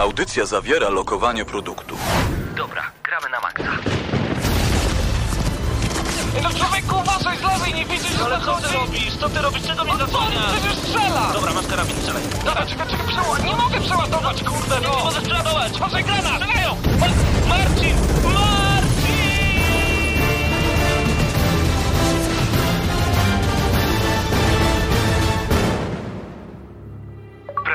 Audycja zawiera lokowanie produktu. Dobra, gramy na maksa. No człowieku, uważaj z lewej, nie widzisz, że Ale co ty zachodzi? robisz? Co ty robisz? Czego mnie On zasłaniasz? przecież strzela! Dobra, masz karabin, strzelaj. Dobra, czekaj, czekaj, przeładuj. Nie mogę przeładować, kurde, Nie no! możesz przeładować! Uważaj, granat! Strzelają! Ma- Marcin! Marcin!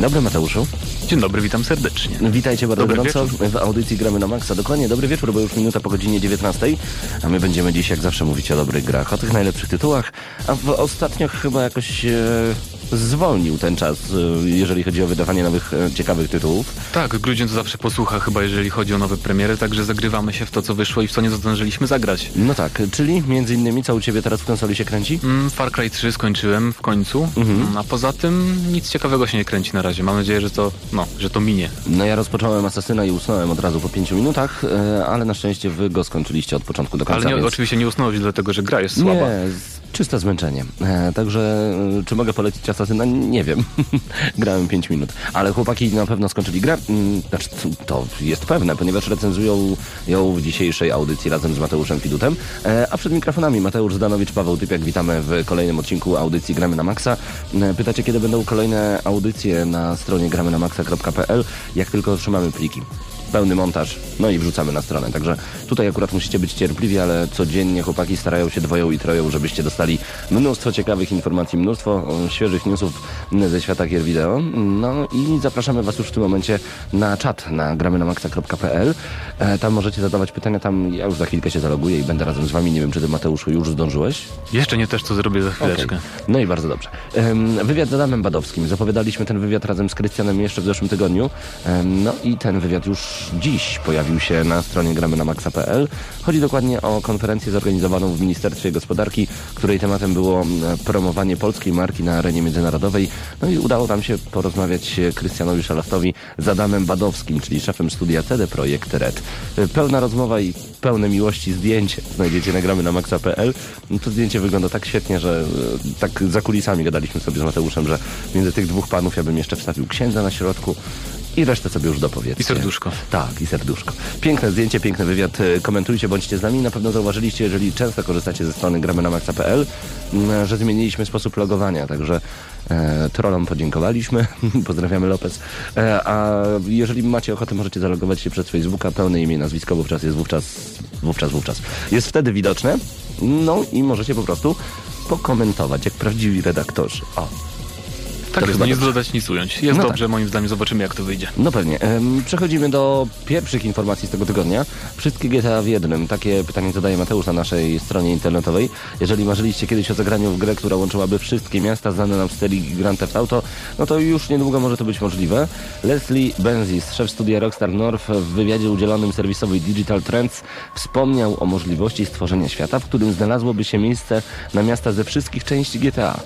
Dzień dobry Mateuszu. Dzień dobry, witam serdecznie. Witajcie bardzo Dobry gorąco wieczór. w audycji Gramy na Maxa. Dokładnie, dobry wieczór, bo już minuta po godzinie 19, a my będziemy dziś, jak zawsze, mówić o dobrych grach, o tych najlepszych tytułach, a w ostatnio chyba jakoś e, zwolnił ten czas, e, jeżeli chodzi o wydawanie nowych, e, ciekawych tytułów. Tak, grudzień to zawsze posłucha chyba, jeżeli chodzi o nowe premiery, także zagrywamy się w to, co wyszło i w co nie zdążyliśmy zagrać. No tak, czyli między innymi, co u Ciebie teraz w konsoli się kręci? Mm, Far Cry 3 skończyłem w końcu, mm, a poza tym nic ciekawego się nie kręci na razie. Mam nadzieję, że to, no, że to minie. No ja rozpocząłem Asasyna i usnąłem od razu po pięciu minutach, e, ale na szczęście Wy go skończyliście od początku do końca, Ale nie, więc... oczywiście nie usnąłeś dlatego, że gra jest słaba. Nie, czyste zmęczenie. E, także e, czy mogę polecić Asasyna? Nie wiem. Grałem 5 minut. Ale chłopaki na pewno skończyli grę. Mm, Znaczy, to- jest pewne, ponieważ recenzują ją w dzisiejszej audycji razem z Mateuszem Fidutem. E, a przed mikrofonami Mateusz Zdanowicz, Paweł Typiak. Witamy w kolejnym odcinku audycji Gramy na Maxa. E, pytacie, kiedy będą kolejne audycje na stronie gramynamaxa.pl. Jak tylko otrzymamy pliki pełny montaż, no i wrzucamy na stronę. Także tutaj akurat musicie być cierpliwi, ale codziennie chłopaki starają się dwoją i troją, żebyście dostali mnóstwo ciekawych informacji, mnóstwo świeżych newsów ze świata gier wideo. No i zapraszamy Was już w tym momencie na czat na gramynamaxa.pl. E, tam możecie zadawać pytania, tam ja już za chwilkę się zaloguję i będę razem z Wami. Nie wiem, czy Ty Mateuszu już zdążyłeś? Jeszcze nie też, co zrobię za chwileczkę. Okej. No i bardzo dobrze. Wywiad z Adamem Badowskim. Zapowiadaliśmy ten wywiad razem z Krystianem jeszcze w zeszłym tygodniu. No i ten wywiad już dziś pojawił się na stronie gramy na maxa.pl. Chodzi dokładnie o konferencję zorganizowaną w Ministerstwie Gospodarki, której tematem było m, promowanie polskiej marki na arenie międzynarodowej. No i udało nam się porozmawiać Krystianowi Szalaftowi z Adamem Badowskim, czyli szefem studia CD Projekt Red. Pełna rozmowa i pełne miłości zdjęcie znajdziecie na gramy na maxa.pl. To zdjęcie wygląda tak świetnie, że e, tak za kulisami gadaliśmy sobie z Mateuszem, że między tych dwóch panów ja bym jeszcze wstawił księdza na środku i resztę sobie już dopowiedzcie. I serduszko. Tak, i serduszko. Piękne zdjęcie, piękny wywiad. E, Komentujcie, bądźcie z nami. Na pewno zauważyliście, jeżeli często korzystacie ze strony gramy na maxa.pl, że zmieniliśmy sposób logowania, także e, trollom podziękowaliśmy. Pozdrawiamy Lopez. E, a jeżeli macie ochotę, możecie zalogować się przez Facebooka. Pełne imię, nazwisko wówczas jest wówczas, wówczas, wówczas. Jest wtedy widoczne. No i możecie po prostu pokomentować, jak prawdziwi redaktorzy. O. Tak jest, nic dodać, nic ująć. Jest No dobrze, moim zdaniem, zobaczymy jak to wyjdzie. No pewnie. Przechodzimy do pierwszych informacji z tego tygodnia. Wszystkie GTA w jednym. Takie pytanie zadaje Mateusz na naszej stronie internetowej. Jeżeli marzyliście kiedyś o zagraniu w grę, która łączyłaby wszystkie miasta znane nam z serii Grand Theft Auto, no to już niedługo może to być możliwe. Leslie Benzis, szef studia Rockstar North, w wywiadzie udzielonym serwisowi Digital Trends wspomniał o możliwości stworzenia świata, w którym znalazłoby się miejsce na miasta ze wszystkich części GTA.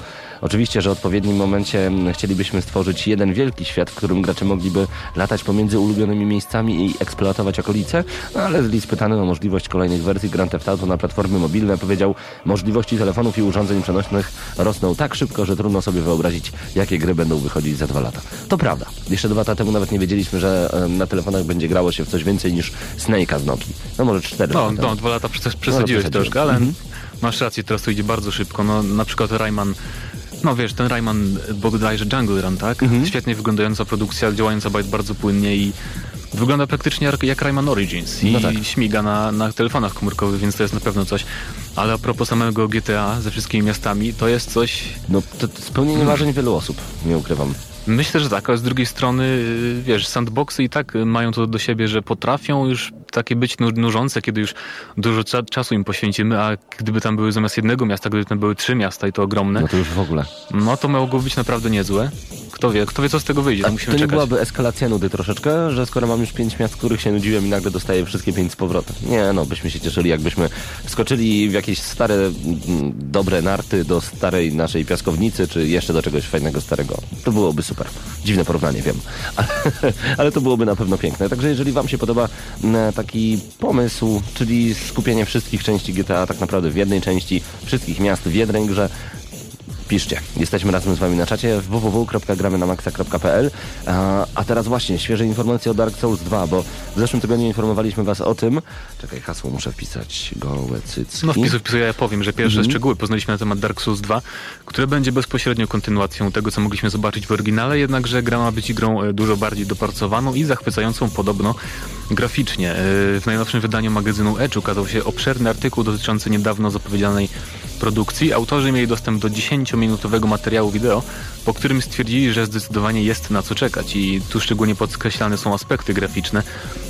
Oczywiście, że w odpowiednim momencie mm, chcielibyśmy stworzyć jeden wielki świat, w którym gracze mogliby latać pomiędzy ulubionymi miejscami i eksploatować okolice, no ale Leslie spytany o możliwość kolejnych wersji Grand Theft Auto na platformy mobilne powiedział, możliwości telefonów i urządzeń przenośnych rosną tak szybko, że trudno sobie wyobrazić, jakie gry będą wychodzić za dwa lata. To prawda. Jeszcze dwa lata temu nawet nie wiedzieliśmy, że na telefonach będzie grało się w coś więcej niż Snake'a z Nokii. No może cztery No, lata no dwa lata przes- No, przesadziłeś przesadziłem. troszkę, ale Mhm. masz rację, teraz to idzie bardzo szybko. No, na przykład Rayman, no wiesz, ten Rayman bodajże Jungle Run, tak? Mhm. Świetnie wyglądająca produkcja, działająca bardzo płynnie i wygląda praktycznie jak, jak Rayman Origins i No tak. śmiga na, na telefonach komórkowych, więc to jest na pewno coś. Ale a propos samego GTA ze wszystkimi miastami, to jest coś... No to to spełnienie marzeń wielu osób, nie ukrywam. Myślę, że tak, ale z drugiej strony, y, wiesz, sandboxy i tak mają to do siebie, że potrafią już takie być nu- nużące, kiedy już dużo cza- czasu im poświęcimy, a gdyby tam były zamiast jednego miasta, gdyby tam były trzy miasta i to ogromne, No to już w ogóle. no to mogło być naprawdę niezłe. kto wie, kto wie co z tego wyjdzie, A to to musimy nie czekać. byłaby eskalacja nudy troszeczkę, że skoro mam już pięć miast, których się nudziłem i nagle dostaję wszystkie pięć z powrotem. Nie, no, byśmy się cieszyli, jakbyśmy wskoczyli w jakieś stare, dobre narty do starej naszej piaskownicy, czy jeszcze do czegoś fajnego, starego. To byłoby super. Dziwne porównanie, wiem. Ale, to byłoby na pewno piękne. Także jeżeli wam się podoba taki pomysł, czyli skupienie wszystkich części GTA tak naprawdę w jednej części, wszystkich miast w jednej grze, Piszcie. Jesteśmy razem z Wami na czacie www.gramenamaxa.pl a, a teraz właśnie świeże informacje o Dark Souls 2, bo w zeszłym tygodniu informowaliśmy Was o tym... Czekaj, hasło muszę wpisać. Gołe cycki. No wpisu, wpisu ja powiem, że pierwsze Mhm. szczegóły poznaliśmy na temat Dark Souls 2, które będzie bezpośrednio kontynuacją tego, co mogliśmy zobaczyć w oryginale, jednakże gra ma być grą e, dużo bardziej dopracowaną i zachwycającą podobno graficznie. E, W najnowszym wydaniu magazynu Edge ukazał się obszerny artykuł dotyczący niedawno zapowiedzianej produkcji. Autorzy mieli dostęp do 10-minutowego materiału wideo, po którym stwierdzili, że zdecydowanie jest na co czekać i tu szczególnie podkreślane są aspekty graficzne.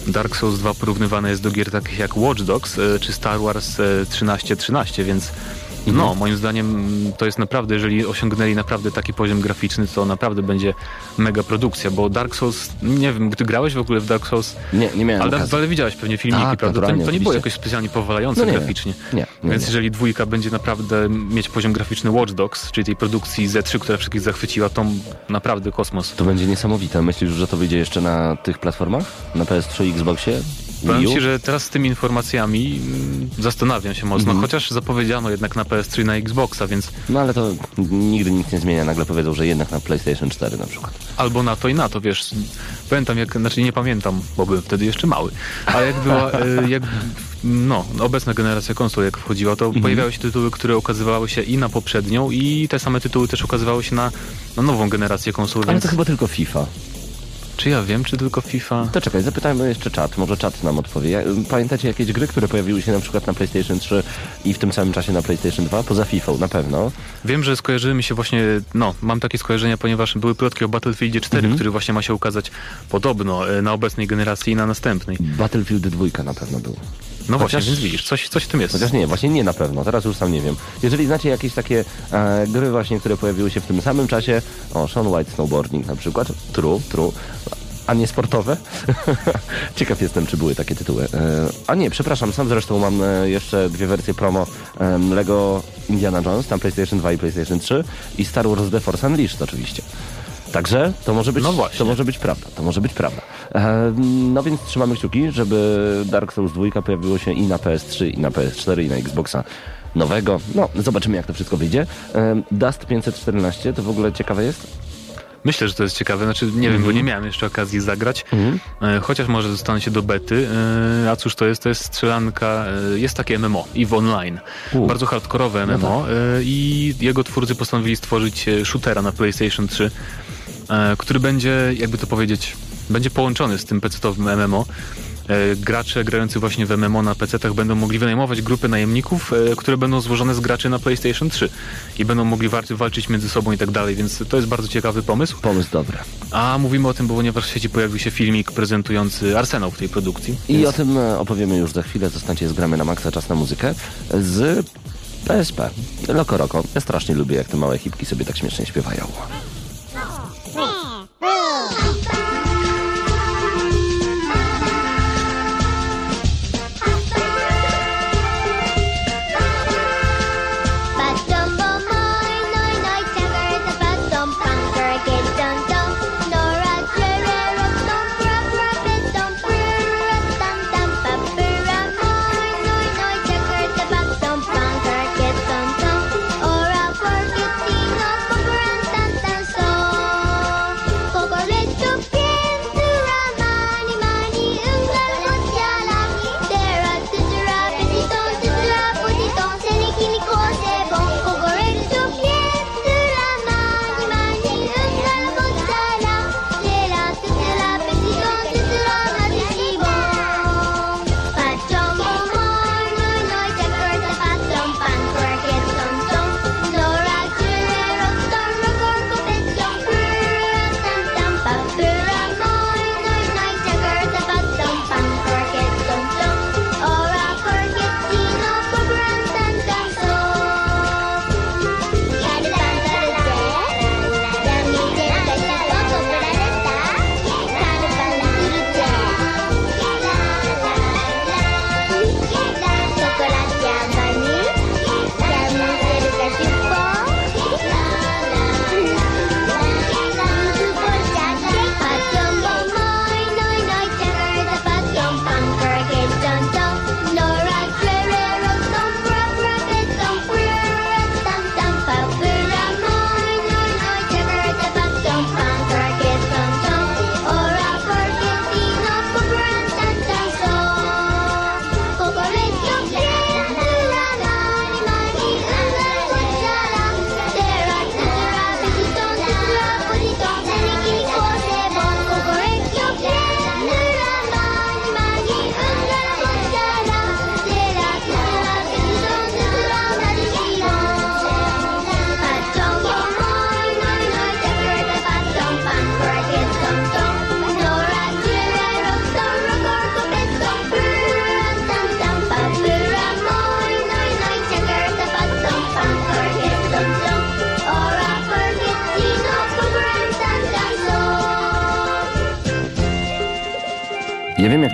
Dark Souls 2 porównywane jest do gier takich jak Watch Dogs e, czy Star Wars e, 1313, więc no, moim zdaniem mm, to jest naprawdę, jeżeli osiągnęli naprawdę taki poziom graficzny, to naprawdę będzie mega produkcja, bo Dark Souls, nie wiem, ty grałeś w ogóle w Dark Souls? Nie, nie miałem Ale, ale widziałeś pewnie filmiki, Tak, prawda? To, to nie było oczywiście. jakoś specjalnie powalające No nie, graficznie. nie, nie, Więc nie. jeżeli dwójka będzie naprawdę mieć poziom graficzny Watch Dogs, czyli tej produkcji Z3, która wszystkich zachwyciła, to naprawdę kosmos. To będzie niesamowite. Myślisz, że to wyjdzie jeszcze na tych platformach? Na PS3, Xboxie? Powiem ci, że teraz z tymi informacjami mm, zastanawiam się mocno, Mhm. chociaż zapowiedziano jednak na PS3 i na Xboxa, więc No ale to nigdy nic nie zmienia. Nagle powiedzą, że jednak na PlayStation 4 na przykład. albo na to i na to, wiesz. Pamiętam, jak, znaczy nie pamiętam, bo byłem wtedy jeszcze mały, ale jak była, e, jak, no, obecna generacja konsol jak wchodziła, to pojawiały się tytuły, które ukazywały się i na poprzednią i te same tytuły też ukazywały się na, na nową generację konsol, Ale więc to chyba tylko FIFA. Czy ja wiem, czy tylko FIFA? To czekaj, zapytajmy jeszcze czat. Może czat nam odpowie. Pamiętacie jakieś gry, które pojawiły się na przykład na PlayStation 3 i w tym samym czasie na PlayStation 2? Poza FIFA na pewno. Wiem, że skojarzyły mi się właśnie, no, mam takie skojarzenia, ponieważ były plotki o Battlefieldzie 4, Mhm. który właśnie ma się ukazać podobno e, na obecnej generacji i na następnej. Battlefield 2 na pewno był. No Chociaż- właśnie, więc widzisz, coś, coś w tym jest. Chociaż nie, właśnie nie na pewno, teraz już sam nie wiem. Jeżeli znacie jakieś takie e, gry właśnie, które pojawiły się w tym samym czasie, o, Sean White Snowboarding na przykład, true, true, a nie sportowe? Ciekaw jestem, czy były takie tytuły. E, a nie, przepraszam, sam zresztą mam e, jeszcze dwie wersje promo e, Lego Indiana Jones, tam PlayStation 2 i PlayStation 3 i Star Wars The Force Unleashed oczywiście. Także to może być, No to może być prawda, to może być prawda. E, no więc trzymamy kciuki, żeby Dark Souls 2 pojawiło się i na PS3, i na PS4, i na Xboxa nowego. No, zobaczymy jak to wszystko wyjdzie. E, Dust 514 to w ogóle ciekawe jest? Myślę, że to jest ciekawe. Znaczy, nie wiem, bo nie miałem jeszcze okazji zagrać. E, Chociaż może dostanę się do bety. A cóż to jest? To jest strzelanka, jest takie MMO, EVE Online. U. Bardzo hardkorowe MMO e, i jego twórcy postanowili stworzyć shootera na PlayStation 3, e, który będzie, jakby to powiedzieć, będzie połączony z tym PC-owym MMO. E, Gracze grający właśnie w MMO na PC-tach będą mogli wynajmować grupy najemników, e, które będą złożone z graczy na PlayStation 3 i będą mogli walczyć między sobą i tak dalej, więc to jest bardzo ciekawy pomysł. Pomysł dobry. A mówimy o tym, bo ponieważ w sieci pojawił się filmik prezentujący arsenał w tej produkcji. I Więc o tym e, opowiemy już za chwilę. Zostańcie z gramy na maksa, czas na muzykę z PSP. Loco Roco. Ja strasznie lubię, jak te małe hipki sobie tak śmiesznie śpiewają. Bill.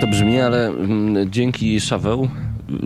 To brzmi, ale mm, dzięki Szaweł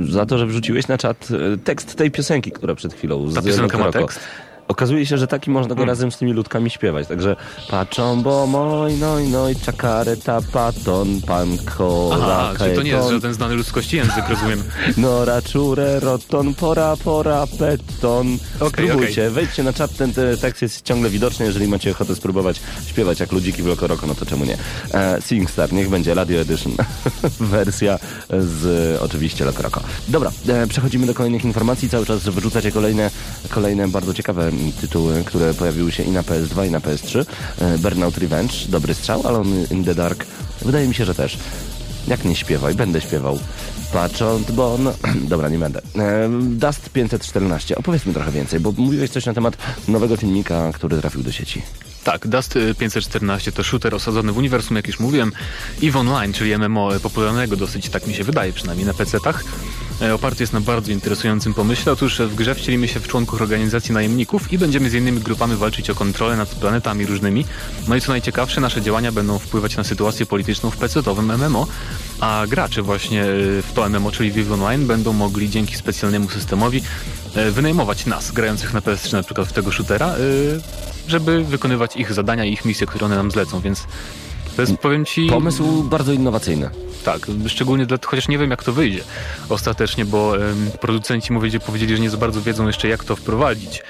za to, że wrzuciłeś na czat e, tekst tej piosenki, która przed chwilą Ta z piosenka ma tekst? Okazuje się, że taki można Hmm. go razem z tymi ludkami śpiewać. Także patrzą, bo moj, noj, noj, czakareta, paton, pan kola, Aha, to nie jest żaden znany ludzkości język, rozumiem. Nora, czure, roton, pora, pora, peton. Okej, Spróbujcie, wejdźcie na czat, ten te- tekst jest ciągle widoczny, jeżeli macie ochotę spróbować śpiewać jak ludziki w Lokoroko, no to czemu nie? E, SingStar, niech będzie Radio Edition. Wersja z oczywiście Lokoroko. Dobra, e, przechodzimy do kolejnych informacji, cały czas wyrzucacie kolejne, kolejne bardzo ciekawe tytuły, które pojawiły się i na PS2 i na PS3. E, Burnout Revenge, dobry strzał, Alone in the Dark, wydaje mi się, że też. Jak nie śpiewaj, będę śpiewał. Patrząc, bo... No, dobra, nie będę. Ehm, Dust 514. Opowiedzmy trochę więcej, bo mówiłeś coś na temat nowego filmika, który trafił do sieci. Tak, Dust y, 514 to shooter osadzony w uniwersum, jak już mówiłem, EVE Online, czyli MMO popularnego dosyć, tak mi się wydaje, przynajmniej na PC-tach. E, Oparty jest na bardzo interesującym pomyśle. Otóż w grze wcielimy się w członków organizacji najemników i będziemy z innymi grupami walczyć o kontrolę nad planetami różnymi. No i co najciekawsze, nasze działania będą wpływać na sytuację polityczną w PC-owym MMO, a gracze właśnie y, w to MMO, czyli WoW Online, będą mogli dzięki specjalnemu systemowi e, wynajmować nas, grających na PS3 na przykład w tego shootera, żeby wykonywać ich zadania i ich misje, które one nam zlecą, więc to jest, powiem ci... Pomysł bardzo innowacyjny. Tak, szczególnie dla, chociaż nie wiem jak to wyjdzie ostatecznie, bo producenci mówili, powiedzieli, że nie za bardzo wiedzą jeszcze jak to wprowadzić.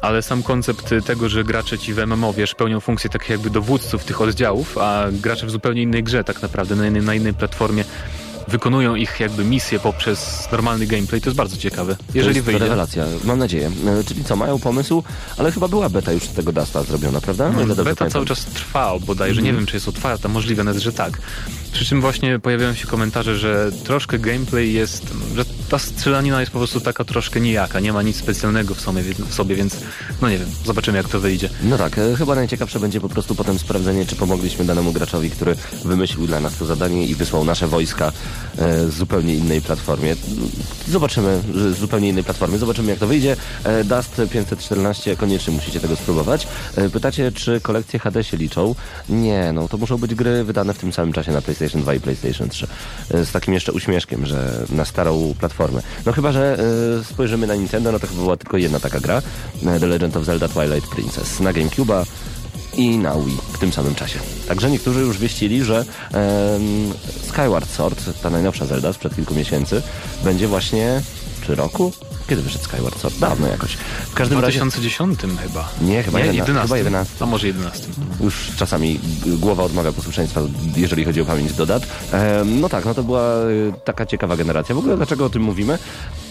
Ale sam koncept tego, że gracze ci w MMO, wiesz, pełnią funkcje takich jakby dowódców tych oddziałów, a gracze w zupełnie innej grze tak naprawdę, na innej, na innej platformie wykonują ich jakby misje poprzez normalny gameplay, to jest bardzo ciekawe. Jeżeli to jest wyjdzie. rewelacja, mam nadzieję. E, Czyli co, mają pomysł, ale chyba była beta już tego Dusta zrobiona, prawda? No, Beta pamiętam. cały czas trwa, bodajże nie wiem, czy jest otwarta, możliwe nawet, że tak. Przy czym właśnie pojawiają się komentarze, że troszkę gameplay jest, że ta strzelanina jest po prostu taka troszkę nijaka, nie ma nic specjalnego w sobie, w sobie więc no nie wiem, zobaczymy jak to wyjdzie. No tak, e, chyba najciekawsze będzie po prostu potem sprawdzenie, czy pomogliśmy danemu graczowi, który wymyślił dla nas to zadanie i wysłał nasze wojska z zupełnie innej platformie. Zobaczymy, z zupełnie innej platformy, zobaczymy jak to wyjdzie. E, Dust 514, koniecznie musicie tego spróbować. E, pytacie, czy kolekcje HD się liczą? Nie, no to muszą być gry wydane w tym samym czasie na PlayStation 2 i PlayStation 3. E, z takim jeszcze uśmieszkiem, że na starą platformę. No chyba, że e, spojrzymy na Nintendo, no to chyba była tylko jedna taka gra, e, The Legend of Zelda Twilight Princess. Na GameCube'a i na Wii w tym samym czasie. Także niektórzy już wieścili, że em, Skyward Sword, ta najnowsza Zelda sprzed kilku miesięcy, będzie właśnie czy roku? Kiedy wyszedł Skyward Sword? Dawno jakoś. W każdym razie 2010 chyba. Nie, chyba nie, 11. 11. Chyba 11. A może 11. już czasami głowa odmawia posłuszeństwa, jeżeli chodzi o pamięć do dat. Em, no tak, no to była y, taka ciekawa generacja. W ogóle dlaczego o tym mówimy?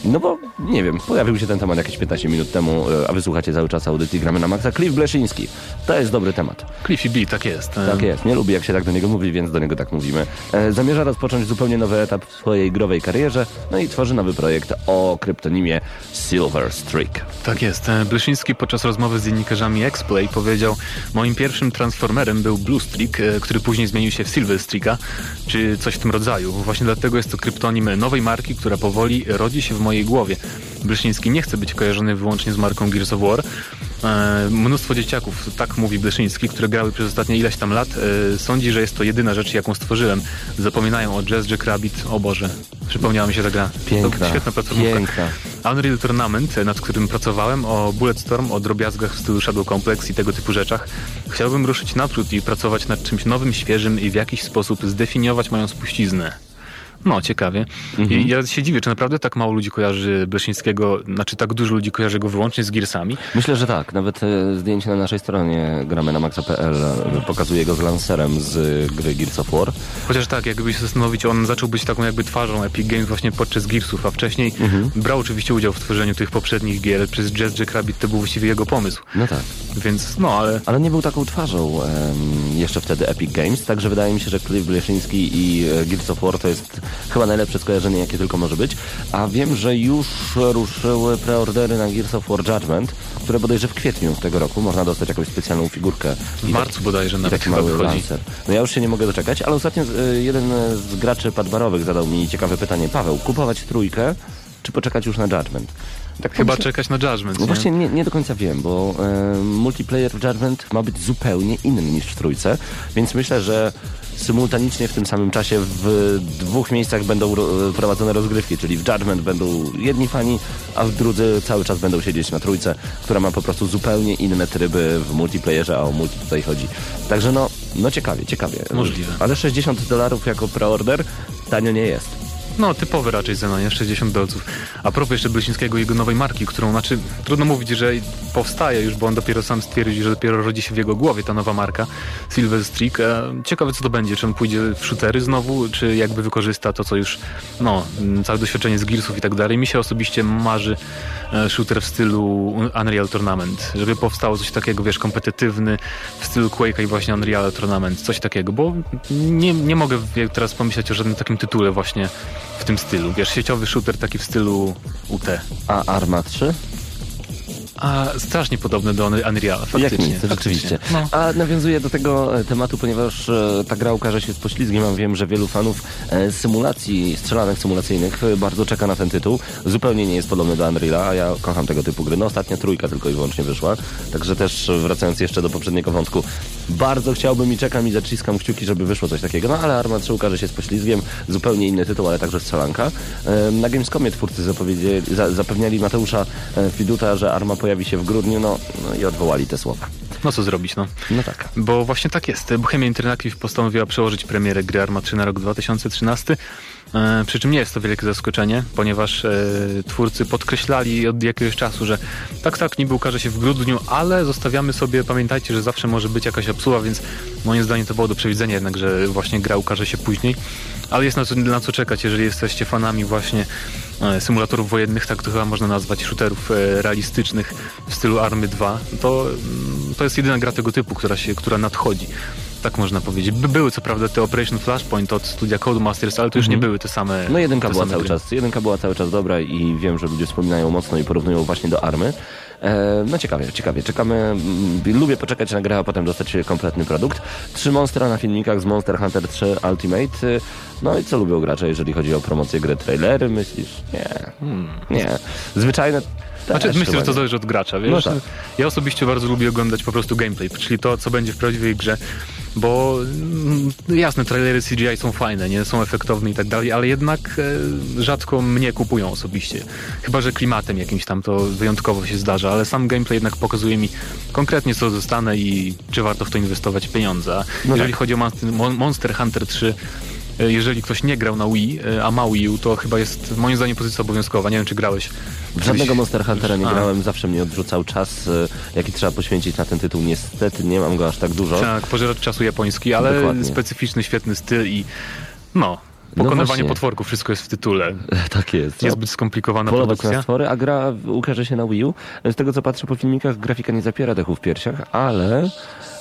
No bo, nie wiem, pojawił się ten temat jakieś 15 minut temu, y, a wysłuchacie cały czas audycji Gramy na Maxa. Cliff Bleszyński. To jest dobry temat. Cliffy B, tak jest. Tak jest, nie lubi jak się tak do niego mówi, więc do niego tak mówimy. E, zamierza rozpocząć zupełnie nowy etap w swojej growej karierze, no i tworzy nowy projekt o kryptonimie Silver Streak. Tak jest. E, Bleszyński podczas rozmowy z dziennikarzami X-Play powiedział Moim pierwszym transformerem był Blue Streak, e, który później zmienił się w Silver Streaka, czy coś w tym rodzaju. Właśnie dlatego jest to kryptonim nowej marki, która powoli rodzi się w mojej głowie. Bleszyński nie chce być kojarzony wyłącznie z marką Gears of War. E, mnóstwo dzieciaków, tak mówi Bleszyński, które grały przez ostatnie ileś tam lat, e, sądzi, że jest to jedyna rzecz, jaką stworzyłem. Zapominają o Jazz Jack Rabbit. O Boże, przypomniała mi się ta gra. Piękna, To świetna platformówka. piękna. Unreal Tournament, nad którym pracowałem, o Bulletstorm, o drobiazgach w stylu Shadow Complex i tego typu rzeczach. Chciałbym ruszyć naprzód i pracować nad czymś nowym, świeżym i w jakiś sposób zdefiniować moją spuściznę. No, ciekawie. I ja się dziwię, czy naprawdę tak mało ludzi kojarzy Bleszyńskiego, znaczy tak dużo ludzi kojarzy go wyłącznie z Gearsami. Myślę, że tak. Nawet e, zdjęcie na naszej stronie gramy na maxa.pl e, pokazuje go z lancerem z e, gry Gears of War. Chociaż tak, jakby się zastanowić, on zaczął być taką jakby twarzą Epic Games właśnie podczas Gearsów, a wcześniej brał oczywiście udział w tworzeniu tych poprzednich gier. Przez Jazz Jack Rabbit to był właściwie jego pomysł. No tak. Więc no, ale Ale nie był taką twarzą em, jeszcze wtedy Epic Games, także wydaje mi się, że Cliff Bleszyński i Gears of War to jest chyba najlepsze skojarzenie, jakie tylko może być. A wiem, że już ruszyły preordery na Gears of War Judgment, które bodajże w kwietniu tego roku można dostać jakąś specjalną figurkę. w I marcu bodajże I nawet taki mały wychodzi. lancer. No ja już się nie mogę doczekać, ale ostatnio e, jeden z graczy padbarowych zadał mi ciekawe pytanie. Paweł, kupować trójkę, czy poczekać już na Judgment? Tak Chyba myślę- czekać na Judgment, No nie? właśnie nie, nie do końca wiem, bo multiplayer w Judgment ma być zupełnie inny niż w trójce, więc myślę, że symultanicznie w tym samym czasie w dwóch miejscach będą ro, prowadzone rozgrywki, czyli w Judgment będą jedni fani, a w drudzy cały czas będą siedzieć na trójce, która ma po prostu zupełnie inne tryby w multiplayerze, a o multi tutaj chodzi. Także no, no ciekawie, ciekawie. Możliwe. Ale 60 dolarów jako preorder tanio nie jest. No, typowy raczej Zenonie, 60 dolców. A propos jeszcze Blesińskiego jego nowej marki, którą, znaczy, trudno mówić, że powstaje już, bo on dopiero sam stwierdził, że dopiero rodzi się w jego głowie ta nowa marka, Silver Streak. E, Ciekawe, co to będzie, czy on pójdzie w shootery znowu, czy jakby wykorzysta to, co już, no, m, całe doświadczenie z Gearsów i tak dalej. Mi się osobiście marzy e, shooter w stylu Unreal Tournament, żeby powstało coś takiego, wiesz, kompetytywny w stylu Quake'a i właśnie Unreal Tournament, coś takiego, bo nie, nie mogę teraz pomyśleć o żadnym takim tytule właśnie w tym stylu, wiesz, sieciowy shooter taki w stylu UT. A Arma 3? A strasznie podobny do Unreal, faktycznie. Jak nic, faktycznie. rzeczywiście. No. A nawiązuję do tego e, tematu, ponieważ e, ta gra ukaże się z poślizgiem, a wiem, że wielu fanów e, symulacji, strzelanek symulacyjnych e, bardzo czeka na ten tytuł. Zupełnie nie jest podobny do Unreal'a, a ja kocham tego typu gry. No ostatnia trójka tylko i wyłącznie wyszła, także też e, wracając jeszcze do poprzedniego wątku, bardzo chciałbym i czekam i zaciskam kciuki, żeby wyszło coś takiego. No ale Arma 3 ukaże się z poślizgiem, zupełnie inny tytuł, ale także strzelanka. E, Na Gamescomie twórcy zapowiedzieli, za, zapewniali Mateusza e, Fiduta, że Arma pojawi się w grudniu, no, no i odwołali te słowa. no co zrobić, no. No tak. Bo właśnie tak jest. Bohemia Interactive postanowiła przełożyć premierę gry Arma 3 na rok 2013. E, przy czym nie jest to wielkie zaskoczenie, ponieważ e, twórcy podkreślali od jakiegoś czasu, że tak, tak, niby ukaże się w grudniu, ale zostawiamy sobie, pamiętajcie, że zawsze może być jakaś obsługa, więc moim zdaniem to było do przewidzenia jednak, że właśnie gra ukaże się później. Ale jest na co, na co czekać, jeżeli jesteście fanami właśnie e, symulatorów wojennych, tak to chyba można nazwać, shooterów e, realistycznych w stylu Army 2, to, mm, to jest jedyna gra tego typu, która, się, która nadchodzi. Tak można powiedzieć. By były co prawda te Operation Flashpoint od studia Codemasters, ale to już nie były te same No jedynka była cały gry. czas, jedynka była cały czas dobra i wiem, że ludzie wspominają mocno i porównują właśnie do Army. E, no ciekawie, ciekawie. Czekamy, mm, lubię poczekać na grę, a potem dostać kompletny produkt. Trzy monstra na filmikach z Monster Hunter 3 Ultimate. Y, No i co lubią gracze, jeżeli chodzi o promocję gry? Trailery, myślisz? Nie. Nie. Zwyczajne Znaczy, też myślę, że to zależy od gracza, wiesz? No tak. Ja osobiście bardzo lubię oglądać po prostu gameplay, czyli to, co będzie w prawdziwej grze, bo mm, jasne, trailery CGI są fajne, nie są efektowne i tak dalej, ale jednak e, rzadko mnie kupują osobiście. Chyba, że klimatem jakimś tam to wyjątkowo się zdarza, ale sam gameplay jednak pokazuje mi konkretnie, co dostanę i czy warto w to inwestować pieniądze. No jeżeli tak. chodzi o Monster- Mon- Monster Hunter 3, e, jeżeli ktoś nie grał na Wii, e, a ma Wii U, to chyba jest moim zdaniem pozycja obowiązkowa. Nie wiem, czy grałeś. W żadnego Monster Huntera nie A. grałem, zawsze mnie odrzucał czas, y, jaki trzeba poświęcić na ten tytuł. Niestety nie mam go aż tak dużo. Tak, pożeracz czasu japoński, ale Dokładnie. specyficzny, świetny styl i No pokonywanie właśnie. potworków, wszystko jest w tytule. Tak jest. Niezbyt skomplikowana polować na produkcja. stwory, a gra ukaże się na Wii U. Z tego co patrzę po filmikach, grafika nie zapiera dechu w piersiach, ale,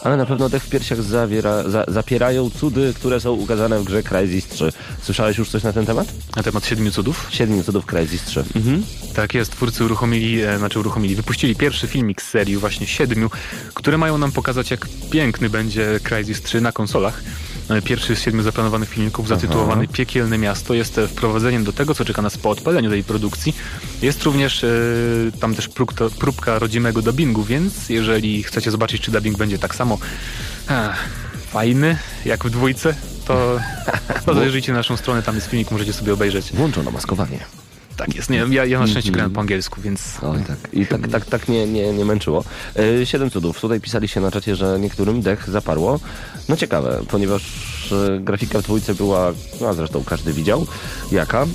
ale na pewno dech w piersiach zawiera, za, zapierają cudy, które są ukazane w grze Crysis 3. Słyszałeś już coś na ten temat? Na temat Siedmiu Cudów. Siedmiu cudów Crysis 3. Mhm. Tak jest, twórcy uruchomili, e, znaczy uruchomili, wypuścili pierwszy filmik z serii właśnie siedmiu, które mają nam pokazać, jak piękny będzie Crysis 3 na konsolach. E, Pierwszy z siedmiu zaplanowanych filmików, zatytułowany Piekielne Miasto, jest e, wprowadzeniem do tego, co czeka nas po odpaleniu tej produkcji. Jest również e, tam też próbka, próbka rodzimego dubbingu, więc jeżeli chcecie zobaczyć, czy dubbing będzie tak samo fajny jak w dwójce, to, to zajrzyjcie na naszą stronę, tam jest filmik, możecie sobie obejrzeć. Włączono maskowanie. Tak jest, nie, ja, ja na szczęście grałem po angielsku, więc Oj tak. I tak, tak, tak nie, nie, nie męczyło. E, Siedem cudów. Tutaj pisali się na czacie, że niektórym dech zaparło. No ciekawe, ponieważ grafika w dwójce była, no zresztą każdy widział, jaka. E,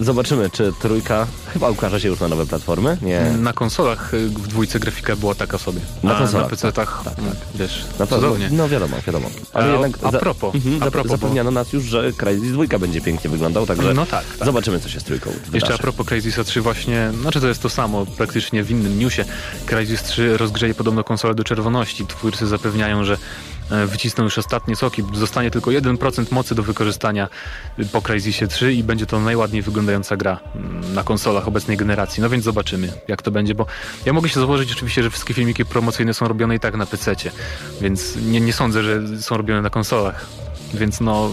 Zobaczymy, czy trójka chyba ukaże się już na nowe platformy. Nie. Na konsolach y, w dwójce grafika była taka sobie. Na konsolach, na PC-tach, mm, wiesz, Na cudownie. no wiadomo, wiadomo. Ale A- jednak a propos, mhm, a propos, bo- zapewniano nas już, że Crysis 2 będzie pięknie wyglądał, także No tak, tak. zobaczymy, co się z trójką Jeszcze wydarzy. a propos Crysis 3 właśnie, znaczy to jest to samo praktycznie w innym newsie. Crysis 3 rozgrzeje podobno konsolę do czerwoności. Twórcy zapewniają, że wycisną już ostatnie soki. Zostanie tylko 1% mocy do wykorzystania y, po Crysisie 3 i będzie to najładniej wyglądająca gra mm, na konsolach obecnej generacji. No więc zobaczymy, jak to będzie, bo ja mogę się założyć oczywiście, że wszystkie filmiki promocyjne są robione i tak na PC-cie, więc nie, nie sądzę, że są robione na konsolach. Więc no,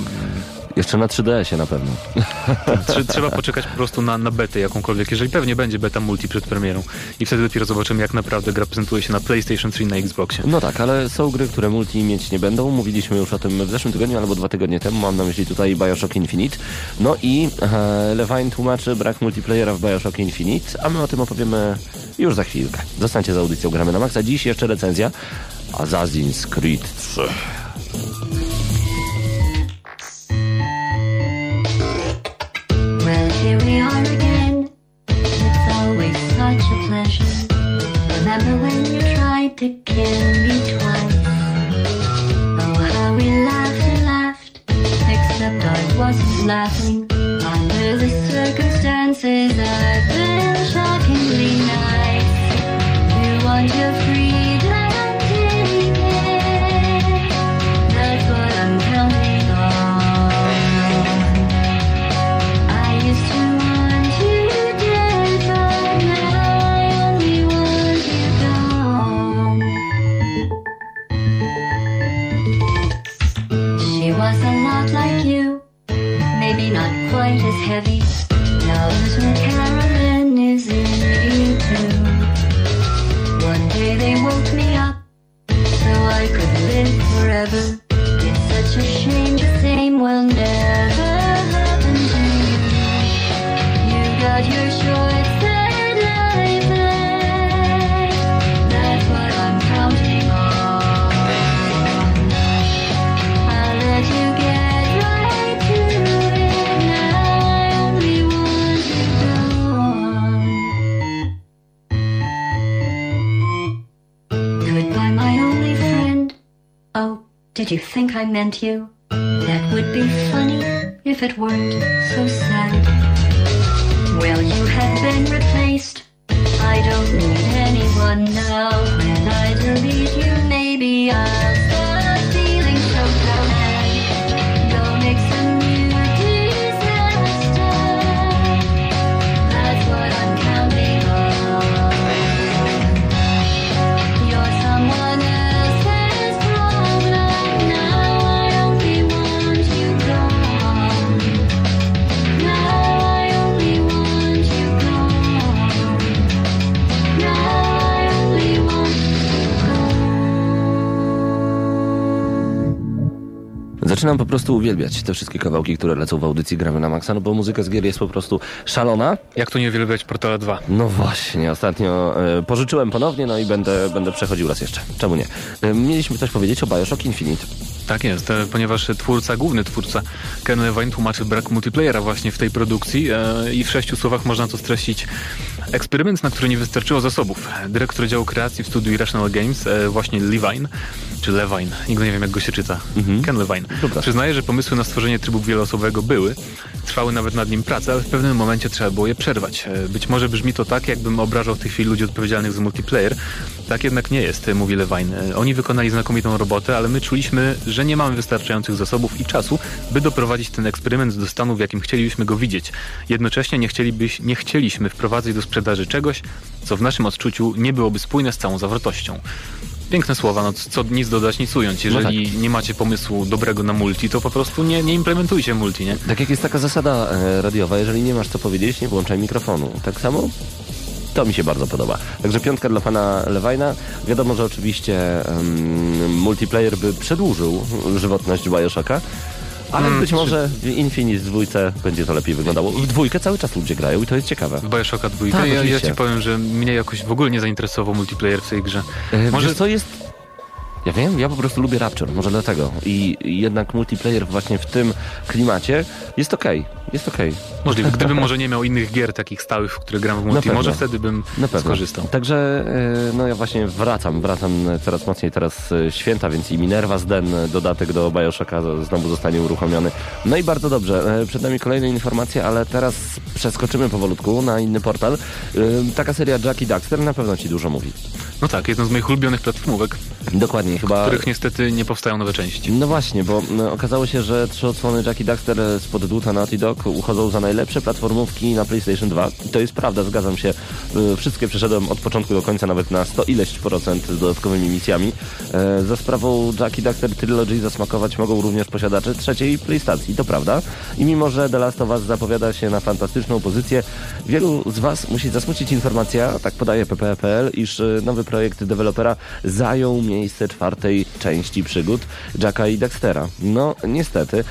Jeszcze na 3DS-ie na pewno. Trze- Trzeba poczekać po prostu na, na betę jakąkolwiek, jeżeli pewnie będzie beta multi przed premierą. I wtedy dopiero zobaczymy, jak naprawdę gra prezentuje się na PlayStation 3 i na Xboxie. No tak, ale są gry, które multi mieć nie będą. Mówiliśmy już o tym w zeszłym tygodniu albo dwa tygodnie temu. Mam na myśli tutaj Bioshock Infinite. No i e, Levine tłumaczy brak multiplayera w Bioshock Infinite, a my o tym opowiemy już za chwilkę. Zostańcie za audycją Gramy na Maxa. Dziś jeszcze recenzja Assassin's Creed 3. Here we are I meant you? That would be funny if it weren't Zaczynam po prostu uwielbiać te wszystkie kawałki, które lecą w audycji Gramy na Maxa, no bo muzyka z gier jest po prostu szalona. Jak to nie uwielbiać Portala 2? No właśnie, ostatnio e, pożyczyłem ponownie, no i będę, będę przechodził raz jeszcze. Czemu nie? E, mieliśmy coś powiedzieć o Bioshock Infinite. Tak jest, e, ponieważ twórca, główny twórca Ken Levine tłumaczy brak multiplayera właśnie w tej produkcji e, i w sześciu słowach można to streścić. Eksperyment, na który nie wystarczyło zasobów. Dyrektor działu kreacji w studiu Irrational Games, e, właśnie Levine, czy Levine, nigdy nie wiem jak go się czyta, Ken Levine, Dobra. przyznaje, że pomysły na stworzenie trybu wieloosobowego były, trwały nawet nad nim prace, ale w pewnym momencie trzeba było je przerwać. Być może brzmi to tak, jakbym obrażał w tej chwili ludzi odpowiedzialnych za multiplayer. Tak jednak nie jest, mówi Levine. Oni wykonali znakomitą robotę, ale my czuliśmy, że nie mamy wystarczających zasobów i czasu, by doprowadzić ten eksperyment do stanu, w jakim chcielibyśmy go widzieć. Jednocześnie nie, chcielibyś, nie chcieliśmy wprowadzać do sprzedaży czegoś, co w naszym odczuciu nie byłoby spójne z całą zawartością. Piękne słowa, no co nic dodać, nic ująć. Jeżeli nie macie pomysłu dobrego na multi, to po prostu nie, nie implementujcie multi, nie? Tak jak jest taka zasada e, radiowa, jeżeli nie masz co powiedzieć, nie włączaj mikrofonu. Tak samo? To mi się bardzo podoba. Także piątka dla pana Lewajna. Wiadomo, że oczywiście em, multiplayer by przedłużył żywotność Bioshocka, ale Mm, być może w Infinite w dwójce będzie to lepiej wyglądało. W dwójkę cały czas ludzie grają i to jest ciekawe. W Bioshocka 2. Tak, ja, ja ci powiem, że mnie jakoś w ogóle nie zainteresował multiplayer w tej grze. E, Może co jest... Ja wiem, ja po prostu lubię Rapture, może dlatego. I i jednak multiplayer właśnie w tym klimacie jest okej, jest okej. możliwe. Gdybym może nie miał innych gier takich stałych, w które gram w multi, pewno. może wtedy bym Na pewno. skorzystał. Także e, no ja właśnie wracam, wracam coraz mocniej teraz e, święta, więc i Minerva z Den, dodatek do Bioshocka z- znowu zostanie uruchomiony. No i bardzo dobrze. E, Przed nami kolejne informacje, ale teraz przeskoczymy powolutku na inny portal. Taka seria Jackie Daxter na pewno ci dużo mówi. No tak, jedna z moich ulubionych platformówek. Dokładnie, chyba... których niestety nie powstają nowe części. No właśnie, bo no, okazało się, że trzy odsłony Jackie Daxter spod dłuta Naughty Dog uchodzą za najlepsze platformówki na PlayStation 2. I to jest prawda, zgadzam się. Y, Wszystkie przeszedłem od początku do końca, nawet na 100 ileś procent z dodatkowymi misjami. E, Za sprawą Jackie Daxter Trilogy zasmakować mogą również posiadacze trzeciej PlayStacji, to prawda. I mimo, że The Last of Us zapowiada się na fantastyczną pozycję, wielu z Was musi zasmucić informacja, tak podaje PPE.pl, iż nowy projekt dewelopera zajął miejsce czwartej części przygód Jacka i Dextera. No, niestety.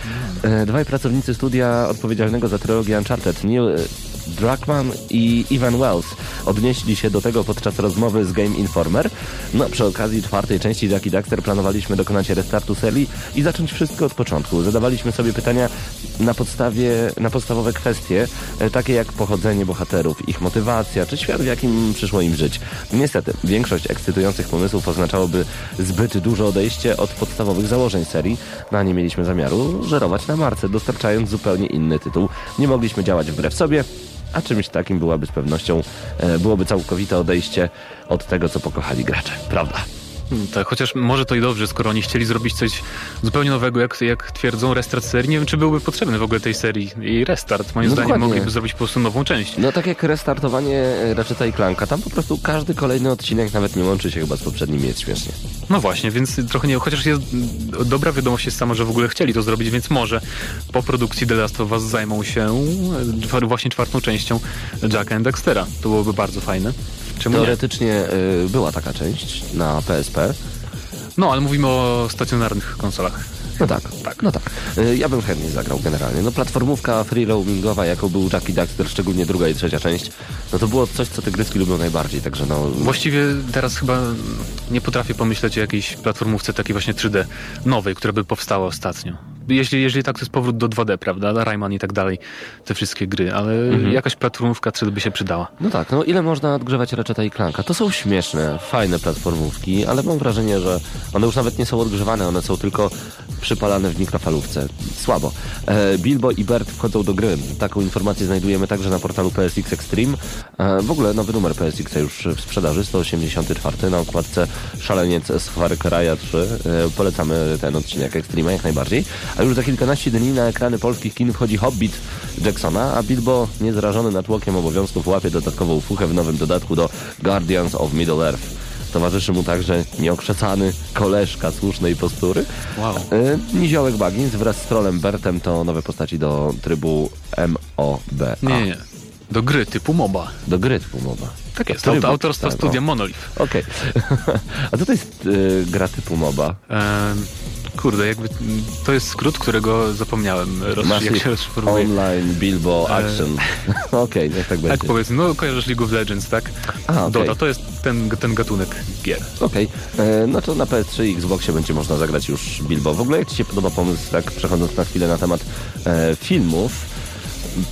E, Dwaj pracownicy studia odpowiedzialnego za trylogię Uncharted, Neil Druckmann i Ivan Wells, odnieśli się do tego podczas rozmowy z Game Informer. No, przy okazji czwartej części Jack i Daxter planowaliśmy dokonać restartu serii i zacząć wszystko od początku. Zadawaliśmy sobie pytania na podstawie, na podstawowe kwestie, e, takie jak pochodzenie bohaterów, ich motywacja, czy świat, w jakim przyszło im żyć. Niestety, większość ekscytujących pomysłów oznaczałoby zbyt duże odejście od podstawowych założeń serii, no a nie mieliśmy zamiaru żerować na marce, dostarczając zupełnie inny tytuł. Nie mogliśmy działać wbrew sobie, a czymś takim byłaby z pewnością, e, byłoby całkowite odejście od tego, co pokochali gracze. Prawda? Tak, chociaż może to i dobrze, skoro oni chcieli zrobić coś zupełnie nowego, jak, jak twierdzą, restart serii. Nie wiem, czy byłby potrzebny w ogóle tej serii i restart. Moim No zdaniem dokładnie. mogliby zrobić po prostu nową część. No tak jak restartowanie e, Ratcheta i Clanka, tam po prostu każdy kolejny odcinek nawet nie łączy się chyba z poprzednim, jest śmiesznie. No właśnie, więc trochę nie, chociaż jest mm, dobra wiadomość jest sama, że w ogóle chcieli to zrobić, więc może po produkcji The Last of Us zajmą się e, właśnie czwartą częścią Jacka and Dextera. To byłoby bardzo fajne. Czemu nie? Teoretycznie y, była taka część na PSP. No, ale mówimy o stacjonarnych konsolach. No tak, tak. no tak. Y, Ja bym chętnie zagrał generalnie. No platformówka free roamingowa, jaką był Jackie Daxter, szczególnie druga i trzecia część, no to było coś, co te gryski lubią najbardziej, także no... Właściwie teraz chyba nie potrafię pomyśleć o jakiejś platformówce takiej właśnie 3D nowej, która by powstała ostatnio. Jeśli, jeżeli tak, to jest powrót do 2D, prawda? Rayman i tak dalej, te wszystkie gry, ale jakaś platformówka 3D by się przydała. No tak, no ile można odgrzewać Ratcheta i Clanka? To są śmieszne, fajne platformówki, ale mam wrażenie, że one już nawet nie są odgrzewane, one są tylko przypalane w mikrofalówce. Słabo. E, Bilbo i Bert wchodzą do gry. Taką informację znajdujemy także na portalu PSX Extreme. E, w ogóle nowy numer PSX już w sprzedaży, 184 na okładce Szaleniec z Far Cry'a 3. E, polecamy ten odcinek Extreme jak najbardziej. A już za kilkanaście dni na ekrany polskich kin wchodzi Hobbit Jacksona, a Bilbo, niezrażony natłokiem obowiązków, łapie dodatkową fuchę w nowym dodatku do Guardians of Middle-earth. Towarzyszy mu także nieokrzesany koleżka słusznej postury. Wow. Y, Niziołek Baggins wraz z trolem Bertem to nowe postaci do trybu MOBA. Nie, nie. Do gry typu MOBA. Do gry typu MOBA. Tak jest, Trybu, auto, autorstwa tak, studia. Monolith. Okej. A co to jest y, gra typu MOBA? Kurde, jakby to jest skrót, którego zapomniałem, roz, jak się. Online Bilbo E, Action. Okej, niech tak będzie. Tak powiedzmy, no kojarzysz League of Legends, tak? A, okej. Dota, to jest ten, ten gatunek gier. Okej, E, no to na PS3 i Xboxie będzie można zagrać już Bilbo. W ogóle jak Ci się podoba pomysł, tak przechodząc na chwilę na temat e, filmów,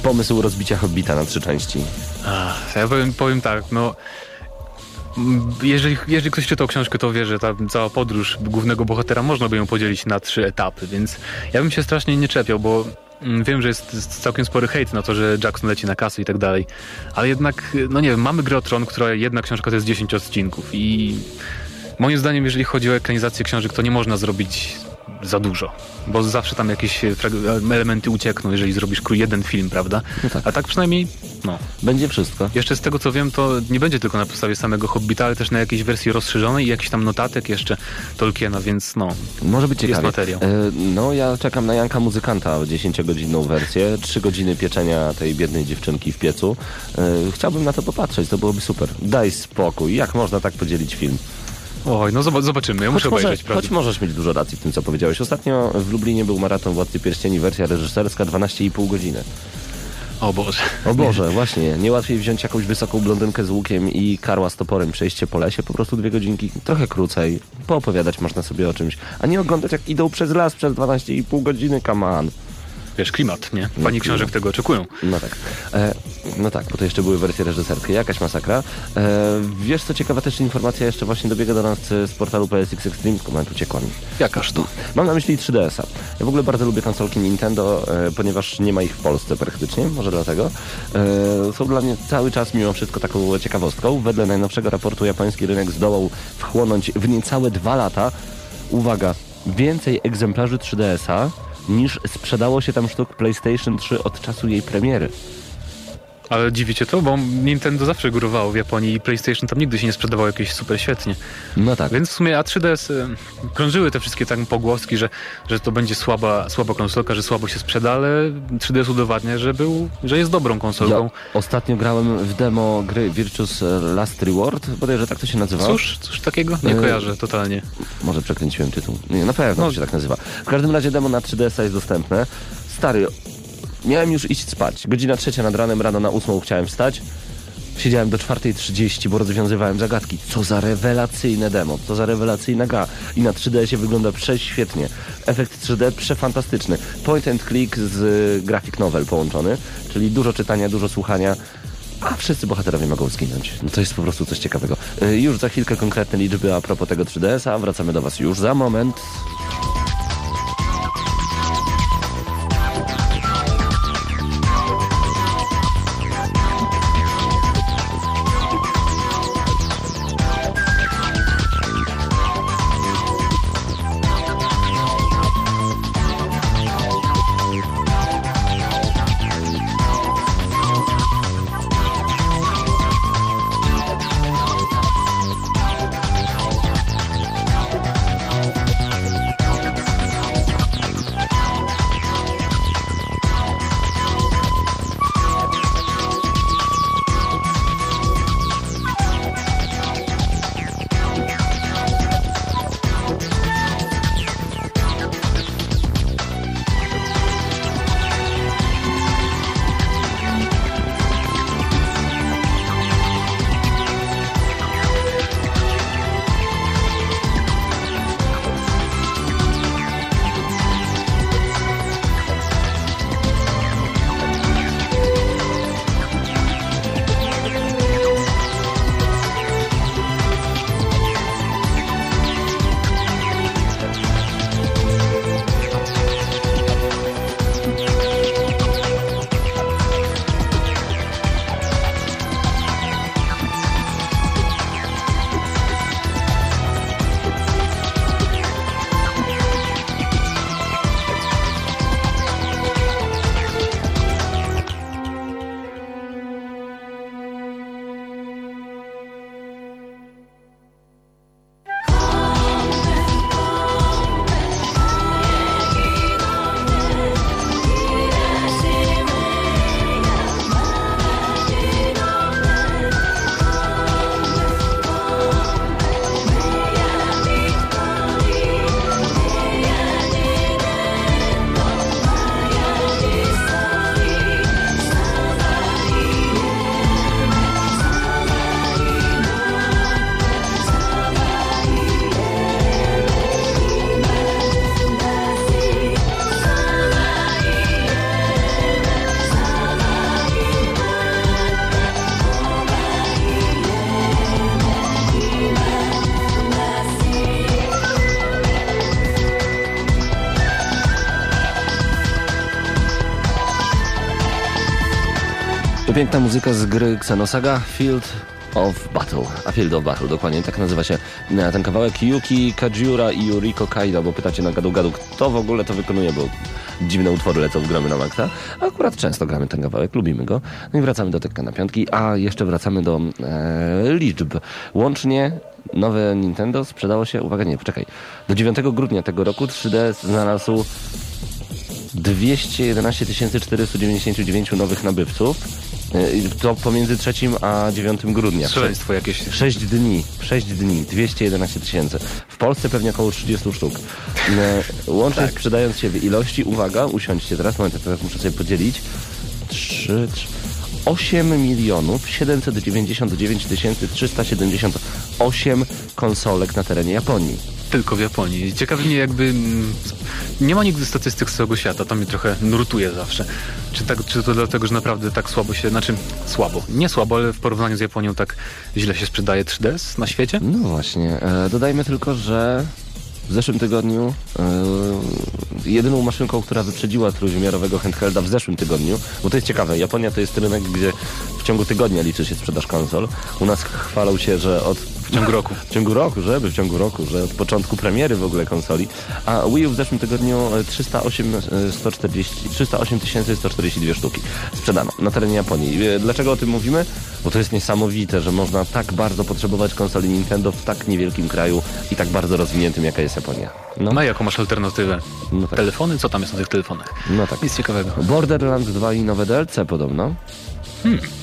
pomysł rozbicia Hobbita na trzy części. Ach, ja powiem, powiem tak, no... Jeżeli, jeżeli ktoś czytał książkę, to wie, że ta cała podróż głównego bohatera można by ją podzielić na trzy etapy, więc ja bym się strasznie nie czepiał, bo mm, wiem, że jest, całkiem spory hejt na to, że Jackson leci na kasę i tak dalej, ale jednak, no nie wiem, mamy grę Tron, która jedna książka to jest 10 odcinków i moim zdaniem, jeżeli chodzi o ekranizację książek, to nie można zrobić za dużo, bo zawsze tam jakieś e, elementy uciekną, jeżeli zrobisz jeden film, prawda? A tak przynajmniej, no, Będzie wszystko. jeszcze z tego co wiem, to nie będzie tylko na podstawie samego Hobbita, ale też na jakiejś wersji rozszerzonej i jakiś tam notatek jeszcze Tolkiena, więc no. Może być Jest ciekawie. materiał. E, no ja czekam na Janka Muzykanta, 10-godzinną wersję, 3 godziny pieczenia tej biednej dziewczynki w piecu. E, chciałbym na to popatrzeć, to byłoby super. Daj spokój, jak można tak podzielić film? Oj, no zob- zobaczymy, ja muszę Choć, może, obejrzeć, prawda? choć możesz mieć dużo racji w tym, co powiedziałeś. Ostatnio w Lublinie był maraton Władcy Pierścieni, wersja reżyserska 12,5 godziny. O Boże. O Boże, właśnie, niełatwiej wziąć jakąś wysoką blondynkę z łukiem i karła z toporem, przejście po lesie, po prostu dwie godzinki, trochę krócej, poopowiadać można sobie o czymś, a nie oglądać jak idą przez las przez 12,5 godziny, on. Wiesz, klimat, nie? No, Pani klimat. książek tego oczekują. No tak. E, no tak, bo to jeszcze były wersje reżyserskie. Jakaś masakra. E, wiesz co, ciekawa też informacja jeszcze właśnie dobiega do nas z portalu PSX Extreme. Moment, uciekła mi. Jakaż to? Mam na myśli 3DS-a. Ja w ogóle bardzo lubię konsolki Nintendo, e, ponieważ nie ma ich w Polsce praktycznie, może dlatego. E, są dla mnie cały czas mimo wszystko taką ciekawostką. Wedle najnowszego raportu japoński rynek zdołał wchłonąć w niecałe dwa lata, uwaga, więcej egzemplarzy 3DS-a niż sprzedało się tam sztuk PlayStation 3 od czasu jej premiery. Ale dziwicie to, bo Nintendo zawsze górowało w Japonii i PlayStation tam nigdy się nie sprzedawało jakieś super świetnie. No tak. Więc w sumie A3DS y, krążyły te wszystkie tam pogłoski, że, że to będzie słaba, słaba konsolka, że słabo się sprzeda, ale 3DS udowadnia, że, był, że jest dobrą konsolką. Ja ostatnio grałem w demo gry Virtus Last Reward, bodajże tak to się nazywa. Cóż, cóż takiego? Nie Y, kojarzę totalnie. Może przekręciłem tytuł. Nie, na pewno No. się tak nazywa. W każdym razie demo na 3DS jest dostępne. Stary, miałem już iść spać. Godzina trzecia nad ranem, rano na ósmą chciałem wstać. Siedziałem do 4.30, bo rozwiązywałem zagadki. Co za rewelacyjne demo, co za rewelacyjna gra. I na 3DS wygląda prześwietnie. Efekt 3D przefantastyczny. Point and click z y, graphic novel połączony, czyli dużo czytania, dużo słuchania. A wszyscy bohaterowie mogą zginąć. No to jest po prostu coś ciekawego. Y, Już za chwilkę konkretne liczby a propos tego 3DS-a. Wracamy do Was już za moment. Piękna muzyka z gry Xenosaga Field of Battle. A Field of Battle, dokładnie tak nazywa się e, ten kawałek. Yuki Kajiura i Yuriko Kaido, bo pytacie na gadu gadu, kto w ogóle to wykonuje, bo dziwne utwory lecą w gramy na maksa. A Akurat często gramy ten kawałek, lubimy go. No i wracamy do tekka na piątki, a jeszcze wracamy do e, liczb. Łącznie nowe Nintendo sprzedało się, uwaga nie, poczekaj, do 9 grudnia tego roku 3DS znalazł 211 499 nowych nabywców. Y, To pomiędzy 3 a 9 grudnia. Szaleństwo jakieś. 6 dni, 6 dni, 211 tysięcy. W Polsce pewnie około 30 sztuk. Y, Łącznie sprzedając się w ilości, uwaga, usiądźcie teraz, moment, teraz muszę sobie podzielić. 3, 3 8 milionów 799 tysięcy 378 konsolek na terenie Japonii. Tylko w Japonii. Ciekawi mnie jakby... mm, Nie ma nigdy statystyk z całego świata, to mnie trochę nurtuje zawsze. Czy, tak, czy to dlatego, że naprawdę tak słabo się... Znaczy, słabo. Nie słabo, ale w porównaniu z Japonią tak źle się sprzedaje 3DS na świecie? No właśnie, e, dodajmy tylko, że w zeszłym tygodniu e, jedyną maszynką, która wyprzedziła trójwymiarowego handhelda w zeszłym tygodniu, bo to jest ciekawe, Japonia to jest rynek, gdzie w ciągu tygodnia liczy się sprzedaż konsol. U nas chwalą się, że od W ciągu roku. w ciągu roku, żeby w ciągu roku, że od początku premiery w ogóle konsoli, a Wii U w zeszłym tygodniu e, 308, e, 140, 308 142 sztuki sprzedano na terenie Japonii. E, Dlaczego o tym mówimy? Bo to jest niesamowite, że można tak bardzo potrzebować konsoli Nintendo w tak niewielkim kraju i tak bardzo rozwiniętym, jaka jest Japonia. No, No a jaką masz alternatywę? no tak. Telefony? Co tam jest na tych telefonach? No tak. Nic ciekawego. Borderlands 2 i nowe DLC podobno.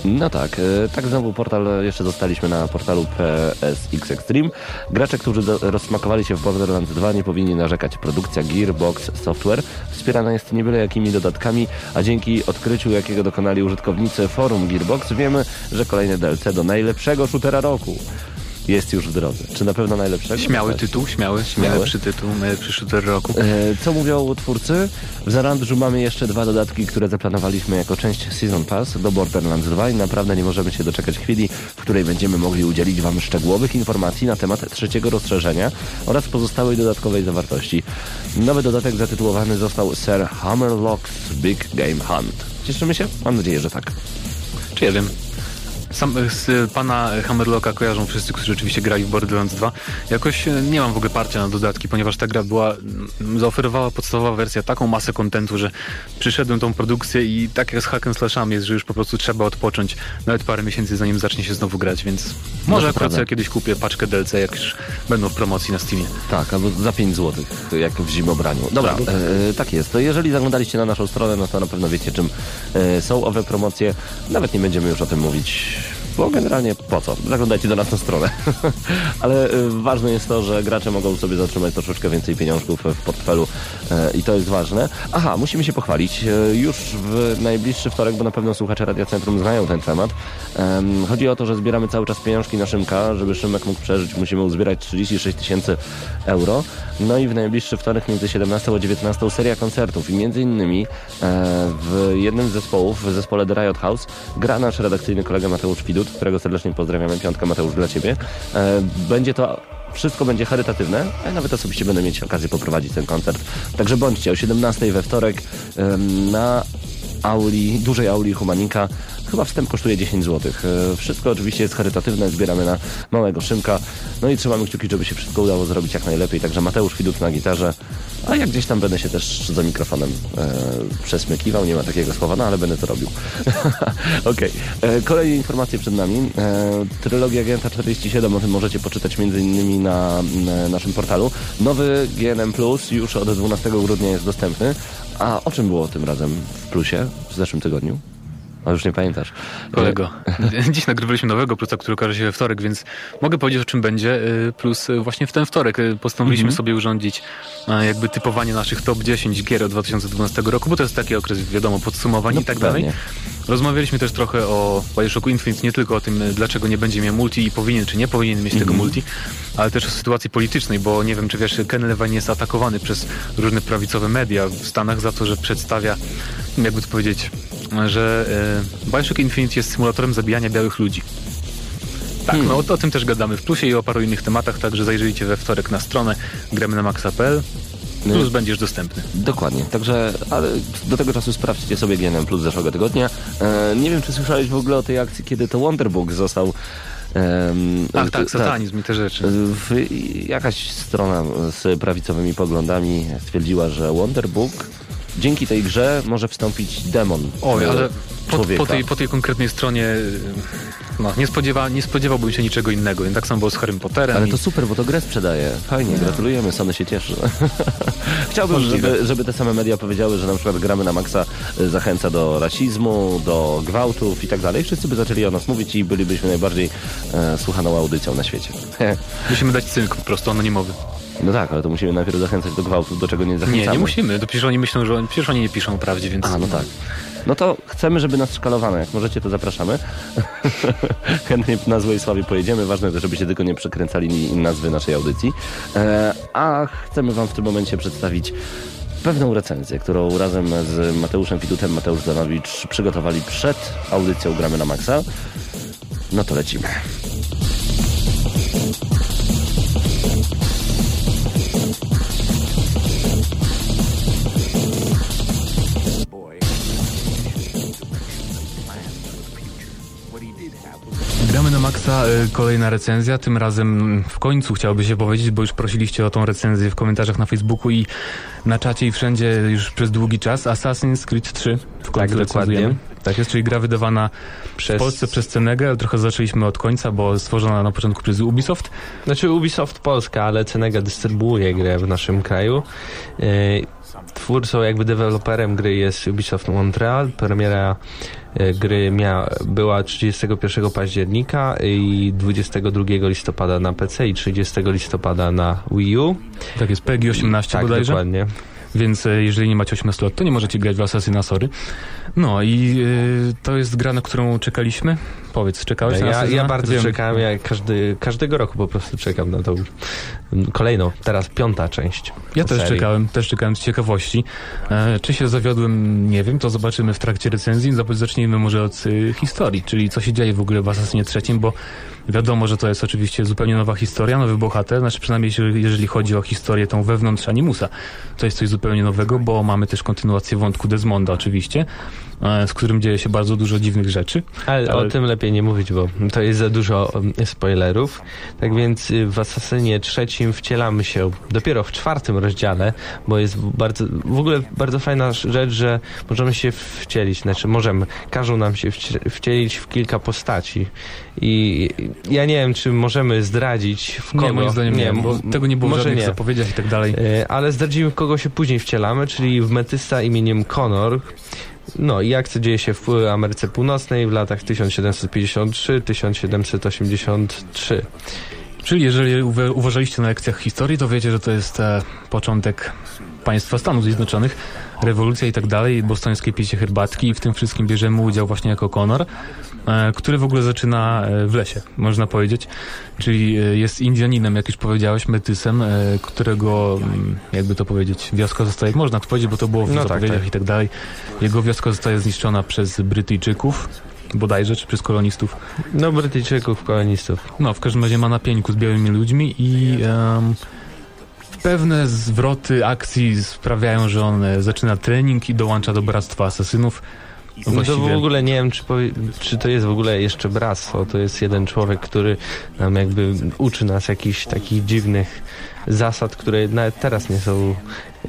No tak, e, tak znowu portal, e, jeszcze zostaliśmy na portalu PSX Extreme. Gracze, którzy do, rozsmakowali się w Borderlands 2 nie powinni narzekać. Produkcja Gearbox Software wspierana jest nie byle jakimi dodatkami, a dzięki odkryciu, jakiego dokonali użytkownicy forum Gearbox, wiemy, że kolejne DLC do najlepszego shootera roku jest już w drodze. Czy na pewno najlepszego? Śmiały tytuł, śmiały, Śmiały. najlepszy tytuł, najlepszy shooter roku. E, Co mówią twórcy? W zarandżu mamy jeszcze dwa dodatki, które zaplanowaliśmy jako część Season Pass do Borderlands 2 i naprawdę nie możemy się doczekać chwili, w której będziemy mogli udzielić Wam szczegółowych informacji na temat trzeciego rozszerzenia oraz pozostałej dodatkowej zawartości. Nowy dodatek zatytułowany został Sir Hammerlock's Big Game Hunt. Cieszymy się? Mam nadzieję, że tak. Czy ja wiem. Sam z pana Hammerlocka kojarzą wszyscy, którzy rzeczywiście grali w Borderlands 2. Jakoś e, nie mam w ogóle parcia na dodatki, ponieważ ta gra była, mm, zaoferowała podstawowa wersja taką masę kontentu, że przyszedłem tą produkcję i tak jak z hack slashami jest, że już po prostu trzeba odpocząć nawet parę miesięcy zanim zacznie się znowu grać, więc może to akurat kiedyś kupię paczkę DLC, jak już będą w promocji na Steamie. Tak, albo za 5 zł, jak w zimobraniu. Dobra, e, tak jest. To jeżeli zaglądaliście na naszą stronę, no to na pewno wiecie, czym e, są owe promocje. Nawet nie będziemy już o tym mówić, bo generalnie po co? Zaglądajcie do nas na stronę. Ale e, ważne jest to, że gracze mogą sobie zatrzymać troszeczkę więcej pieniążków w portfelu e, i to jest ważne. Aha, musimy się pochwalić. E, już w najbliższy wtorek, bo na pewno słuchacze Radia Centrum znają ten temat. Em, chodzi o to, że zbieramy cały czas pieniążki na Szymka. Żeby Szymek mógł przeżyć, musimy uzbierać 36 tysięcy euro. No i w najbliższy wtorek między 17 a 19 seria koncertów i między innymi e, w jednym z zespołów, w zespole The Riot House, gra nasz redakcyjny kolega Mateusz Widut, którego serdecznie pozdrawiamy. Piątka Mateusz dla Ciebie. E, będzie to wszystko będzie charytatywne, a ja nawet osobiście będę mieć okazję poprowadzić ten koncert. Także bądźcie o 17 we wtorek na auli, dużej auli Humanika. Chyba wstęp kosztuje 10 zł. Wszystko oczywiście jest charytatywne, zbieramy na małego Szymka. No i trzymamy kciuki, żeby się wszystko udało zrobić jak najlepiej. Także Mateusz Widut na gitarze, a ja gdzieś tam będę się też za mikrofonem e, przesmykiwał, nie ma takiego słowa, no ale będę to robił. Okej, E, kolejne informacje przed nami. E, trylogia Agenta 47, o tym możecie poczytać na, na naszym portalu. Nowy GNM Plus już od 12 grudnia jest dostępny. A o czym było tym razem w plusie w zeszłym tygodniu? A już nie pamiętasz. Kolego, dziś nagrywaliśmy nowego plusa, który okaże się we wtorek, więc mogę powiedzieć o czym będzie. y, Plus y, właśnie w ten wtorek y, postanowiliśmy Mhm. sobie urządzić jakby typowanie naszych top 10 gier od 2012 roku, bo to jest taki okres, wiadomo, podsumowań No i tak dalej. pewnie. Rozmawialiśmy też trochę o Bioshocku Infinite, nie tylko o tym, dlaczego nie będzie miał multi i powinien czy nie powinien mieć Mhm. tego multi, ale też o sytuacji politycznej, bo nie wiem, czy wiesz, Ken Levine jest atakowany przez różne prawicowe media w Stanach za to, że przedstawia, jakby to powiedzieć, że y, Bioshock Infinite jest symulatorem zabijania białych ludzi. Tak, no o, o tym też gadamy w plusie i o paru innych tematach, także zajrzyjcie we wtorek na stronę gramy na maxa.pl plus będziesz dostępny. Dokładnie, także ale do tego czasu sprawdźcie sobie GNM Plus zeszłego tygodnia. E, nie wiem, czy słyszałeś w ogóle o tej akcji, kiedy to Wonderbook został... Ach tak, satanizm i te rzeczy. W, jakaś strona z prawicowymi poglądami stwierdziła, że Wonderbook dzięki tej grze może wstąpić demon Oj, ale po, po, tej, po tej konkretnej stronie y, no, nie, spodziewa, nie spodziewałbym się niczego innego. Tak samo było z Harrym Potterem. Ale i- to super, bo to grę sprzedaje. Fajnie, gratulujemy, Sony się cieszy. Chciałbym, żeby, żeby te same media powiedziały, że na przykład gramy na maksa y, zachęca do rasizmu, do gwałtów i tak dalej. Wszyscy by zaczęli o nas mówić i bylibyśmy najbardziej e, słuchaną audycją na świecie. Musimy dać cynk po prostu anonimowy. No tak, ale to musimy najpierw zachęcać do gwałtów, do czego nie zachęcamy. Nie, nie musimy. To przecież oni myślą, że przecież oni nie piszą o prawdzie, więc A, no tak. No to chcemy, żeby nas szkalowano. Jak możecie, to zapraszamy. Chętnie na złej sławie pojedziemy. Ważne też, żebyście tylko nie przekręcali nazwy naszej audycji. E, a chcemy wam w tym momencie przedstawić pewną recenzję, którą razem z Mateuszem Fidutem, Mateusz Danowicz przygotowali przed audycją Gramy na Maxa. No to lecimy. Gramy na Maxa, y, kolejna recenzja, tym razem w końcu chciałoby się powiedzieć, bo już prosiliście o tą recenzję w komentarzach na Facebooku i na czacie i wszędzie już przez długi czas. Assassin's Creed 3 w końcu Tak, dokładnie. Tak jest, czyli gra wydawana Przez- w Polsce przez Cenegę, trochę zaczęliśmy od końca, bo stworzona na początku przez Ubisoft. Znaczy Ubisoft Polska, ale Cenega dystrybuuje grę w naszym kraju. Twórcą, jakby deweloperem gry jest Ubisoft Montreal. Premiera e, gry mia, była 31 października i 22 listopada na PC i 30 listopada na Wii U. Tak jest, PEGI 18 tak, bodajże. dokładnie. Więc e, jeżeli nie macie 18 lat, to nie możecie grać w Assassina, sorry. No i e, to jest gra, na którą czekaliśmy. Powiedz, czekałeś na Ja, Assassina? ja bardzo Wiem. czekałem, ja każdy, każdego roku po prostu czekam na tą mm, kolejną, teraz piąta część. Ja też serii. czekałem, też czekałem z ciekawości. E, czy się zawiodłem, nie wiem, to zobaczymy w trakcie recenzji. Zacznijmy może od y, historii, czyli co się dzieje w ogóle w Assassinie trzecim, bo wiadomo, że to jest oczywiście zupełnie nowa historia, nowy bohater, znaczy przynajmniej jeżeli chodzi o historię tą wewnątrz Animusa. To jest coś zupełnie nowego, bo mamy też kontynuację wątku Desmonda oczywiście, e, z którym dzieje się bardzo dużo dziwnych rzeczy. Ale, Ale- o tym lepiej nie mówić, bo to jest za dużo um, spoilerów. Tak więc y, w Asasynie trzecim wcielamy się dopiero w czwartym rozdziale, bo jest bardzo, w ogóle bardzo fajna rzecz, że możemy się wcielić, znaczy możemy, każą nam się wci- wcielić w kilka postaci. I ja nie wiem, czy możemy zdradzić w kogo. Nie, moim zdaniem nie, bo m- tego nie było może żadnych nie. zapowiedziach i tak dalej. E, Ale zdradzimy, w kogo się później wcielamy, czyli w metysta imieniem Connor. No i akcja dzieje się w Ameryce Północnej w latach 1753-1783. Czyli jeżeli uważaliście na lekcjach historii, to wiecie, że to jest e, początek państwa Stanów Zjednoczonych, rewolucja i tak dalej, bostońskie picie herbatki i w tym wszystkim bierzemy udział właśnie jako Conor, e, który w ogóle zaczyna e, w lesie, można powiedzieć. Czyli e, jest Indianinem, jak już powiedziałeś, metysem, e, którego, mm, jakby to powiedzieć, wioska zostaje, można to powiedzieć, bo to było w No tak, zapowiedziach tak. i tak dalej. Jego wioska zostaje zniszczona przez Brytyjczyków, bodajże, czy przez kolonistów. No, Brytyjczyków, kolonistów. No, w każdym razie ma na pieńku z białymi ludźmi i em, pewne zwroty akcji sprawiają, że on e, zaczyna trening i dołącza do Bractwa Asasynów. No to Właściwie w ogóle nie wiem, czy, powie, czy to jest w ogóle jeszcze bractwo. To jest jeden człowiek, który nam jakby uczy nas jakichś takich dziwnych zasad, które nawet teraz nie są.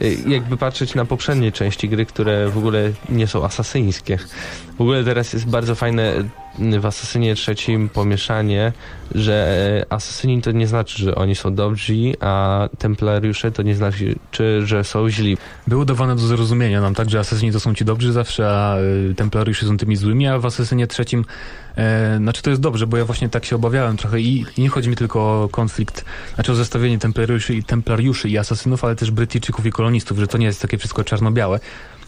y, Jakby patrzeć na poprzednie części gry, które w ogóle nie są asasyńskie. W ogóle teraz jest bardzo fajne w Asasynie trzecim pomieszanie, że e, asasyni to nie znaczy, że oni są dobrzy, a templariusze to nie znaczy, czy, że są źli. było dawane do zrozumienia nam, tak, że asesyni to są ci dobrzy zawsze, a y, templariusze są tymi złymi, a w asesynie trzecim, e, znaczy to jest dobrze, bo ja właśnie tak się obawiałem trochę i, nie chodzi mi tylko o konflikt, znaczy o zestawienie templariuszy i, templariuszy i asasynów, ale też Brytyjczyków i kolonistów, że to nie jest takie wszystko czarno-białe.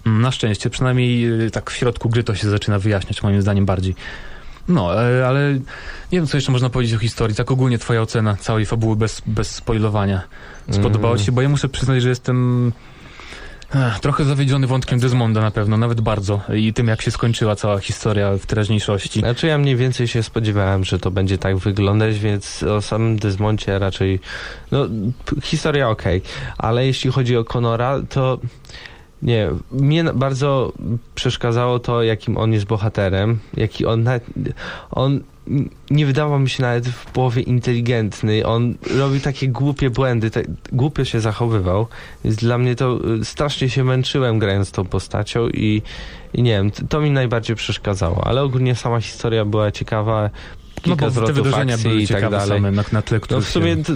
Mm, Na szczęście, przynajmniej y, tak w środku gry to się zaczyna wyjaśniać, moim zdaniem bardziej. No, e, ale nie wiem, co jeszcze można powiedzieć o historii. Tak ogólnie twoja ocena całej fabuły bez, bez spoilowania. Spodobało Mm. się? Bo ja muszę przyznać, że jestem Ech, trochę zawiedziony wątkiem Desmonda na pewno, nawet bardzo. I tym, jak się skończyła cała historia w teraźniejszości. Znaczy ja mniej więcej się spodziewałem, że to będzie tak wyglądać, więc o samym Desmoncie raczej, no historia okej, ale jeśli chodzi o Conora, to nie, mnie bardzo przeszkadzało to, jakim on jest bohaterem, jaki on nawet, on nie wydawał mi się nawet w połowie inteligentny, on robił takie głupie błędy, tak, głupio się zachowywał, więc dla mnie to y, strasznie się męczyłem grając tą postacią i, i nie wiem, to mi najbardziej przeszkadzało, ale ogólnie sama historia była ciekawa, No kilka te zwrotów wydarzenia akcji były i tak ciekawe dalej. same na, na tle, No w sumie się... to,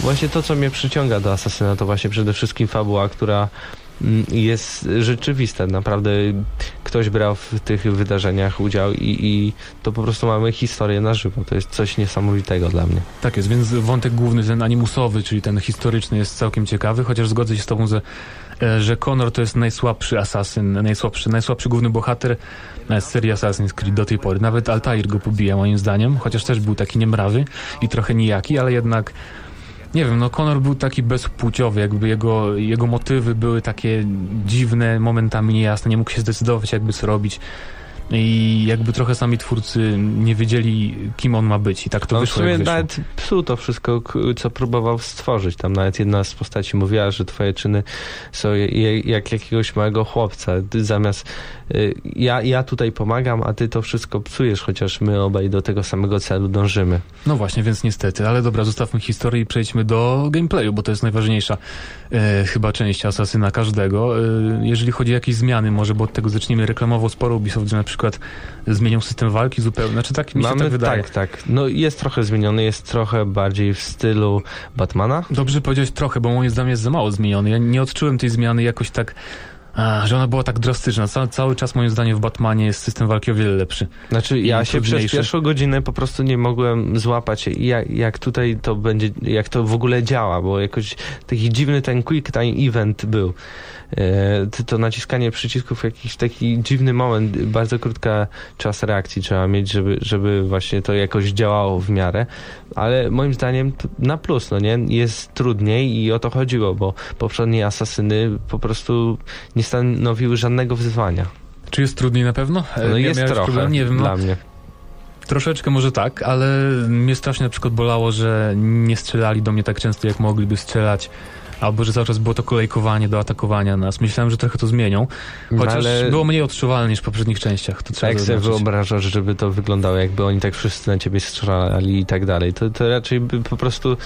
właśnie to, co mnie przyciąga do Asasyna, to właśnie przede wszystkim fabuła, która jest rzeczywiste. Naprawdę ktoś brał w tych wydarzeniach udział i, i to po prostu mamy historię na żywo. To jest coś niesamowitego dla mnie. Tak jest, więc wątek główny, ten animusowy, czyli ten historyczny jest całkiem ciekawy, chociaż zgodzę się z tobą, że, e, że Connor to jest najsłabszy asasyn, najsłabszy, najsłabszy główny bohater e, serii Assassin's Creed do tej pory. Nawet Altair go pobija moim zdaniem, chociaż też był taki niemrawy i trochę nijaki, ale jednak nie wiem, no Connor był taki bezpłciowy, jakby jego, jego motywy były takie dziwne, momentami niejasne, nie mógł się zdecydować jakby co robić. I jakby trochę sami twórcy nie wiedzieli, kim on ma być i tak to w wyszło, sumie jak wyszło. nawet psuł to wszystko, co próbował stworzyć. Tam nawet jedna z postaci mówiła, że twoje czyny są jak jakiegoś małego chłopca. Ty zamiast y, ja, ja tutaj pomagam, a ty to wszystko psujesz, chociaż my obaj do tego samego celu dążymy. No właśnie, więc niestety, ale dobra, zostawmy historię i przejdźmy do gameplayu, bo to jest najważniejsza e, chyba część Asasyna każdego. E, jeżeli chodzi o jakieś zmiany, może, bo od tego zaczniemy reklamowo sporo Ubisoft, że na przykład zmienią system walki zupełnie, znaczy tak mi się Mamy tak wydaje. tak, tak. No jest trochę zmieniony, jest trochę bardziej w stylu Batmana. Dobrze powiedziałeś trochę, bo moim zdaniem jest za mało zmieniony. Ja nie odczułem tej zmiany jakoś tak, a, że ona była tak drastyczna. Ca cały czas moim zdaniem w Batmanie jest system walki o wiele lepszy. Znaczy ja się przez pierwszą godzinę po prostu nie mogłem złapać jak, jak tutaj to będzie, jak to w ogóle działa, bo jakoś taki dziwny ten quick time event był. E, to- naciskanie przycisków jakiś taki dziwny moment, bardzo krótka czas reakcji trzeba mieć, żeby, żeby właśnie to jakoś działało w miarę, ale moim zdaniem na plus, no nie? Jest trudniej i o to chodziło, bo poprzednie asasyny po prostu nie stanowiły żadnego wyzwania. Czy jest trudniej na pewno? No jest trochę problem? Nie wiem, no, dla mnie. Troszeczkę może tak, ale mnie strasznie na przykład bolało, że nie strzelali do mnie tak często, jak mogliby strzelać. Albo że cały czas było to kolejkowanie do atakowania nas. Myślałem, że trochę to zmienią. No Chociaż ale- było mniej odczuwalne niż w poprzednich częściach. To trzeba Jak sobie wyobrażasz, żeby to wyglądało, jakby oni tak wszyscy na ciebie strzelali i tak dalej, to, to raczej by po prostu y,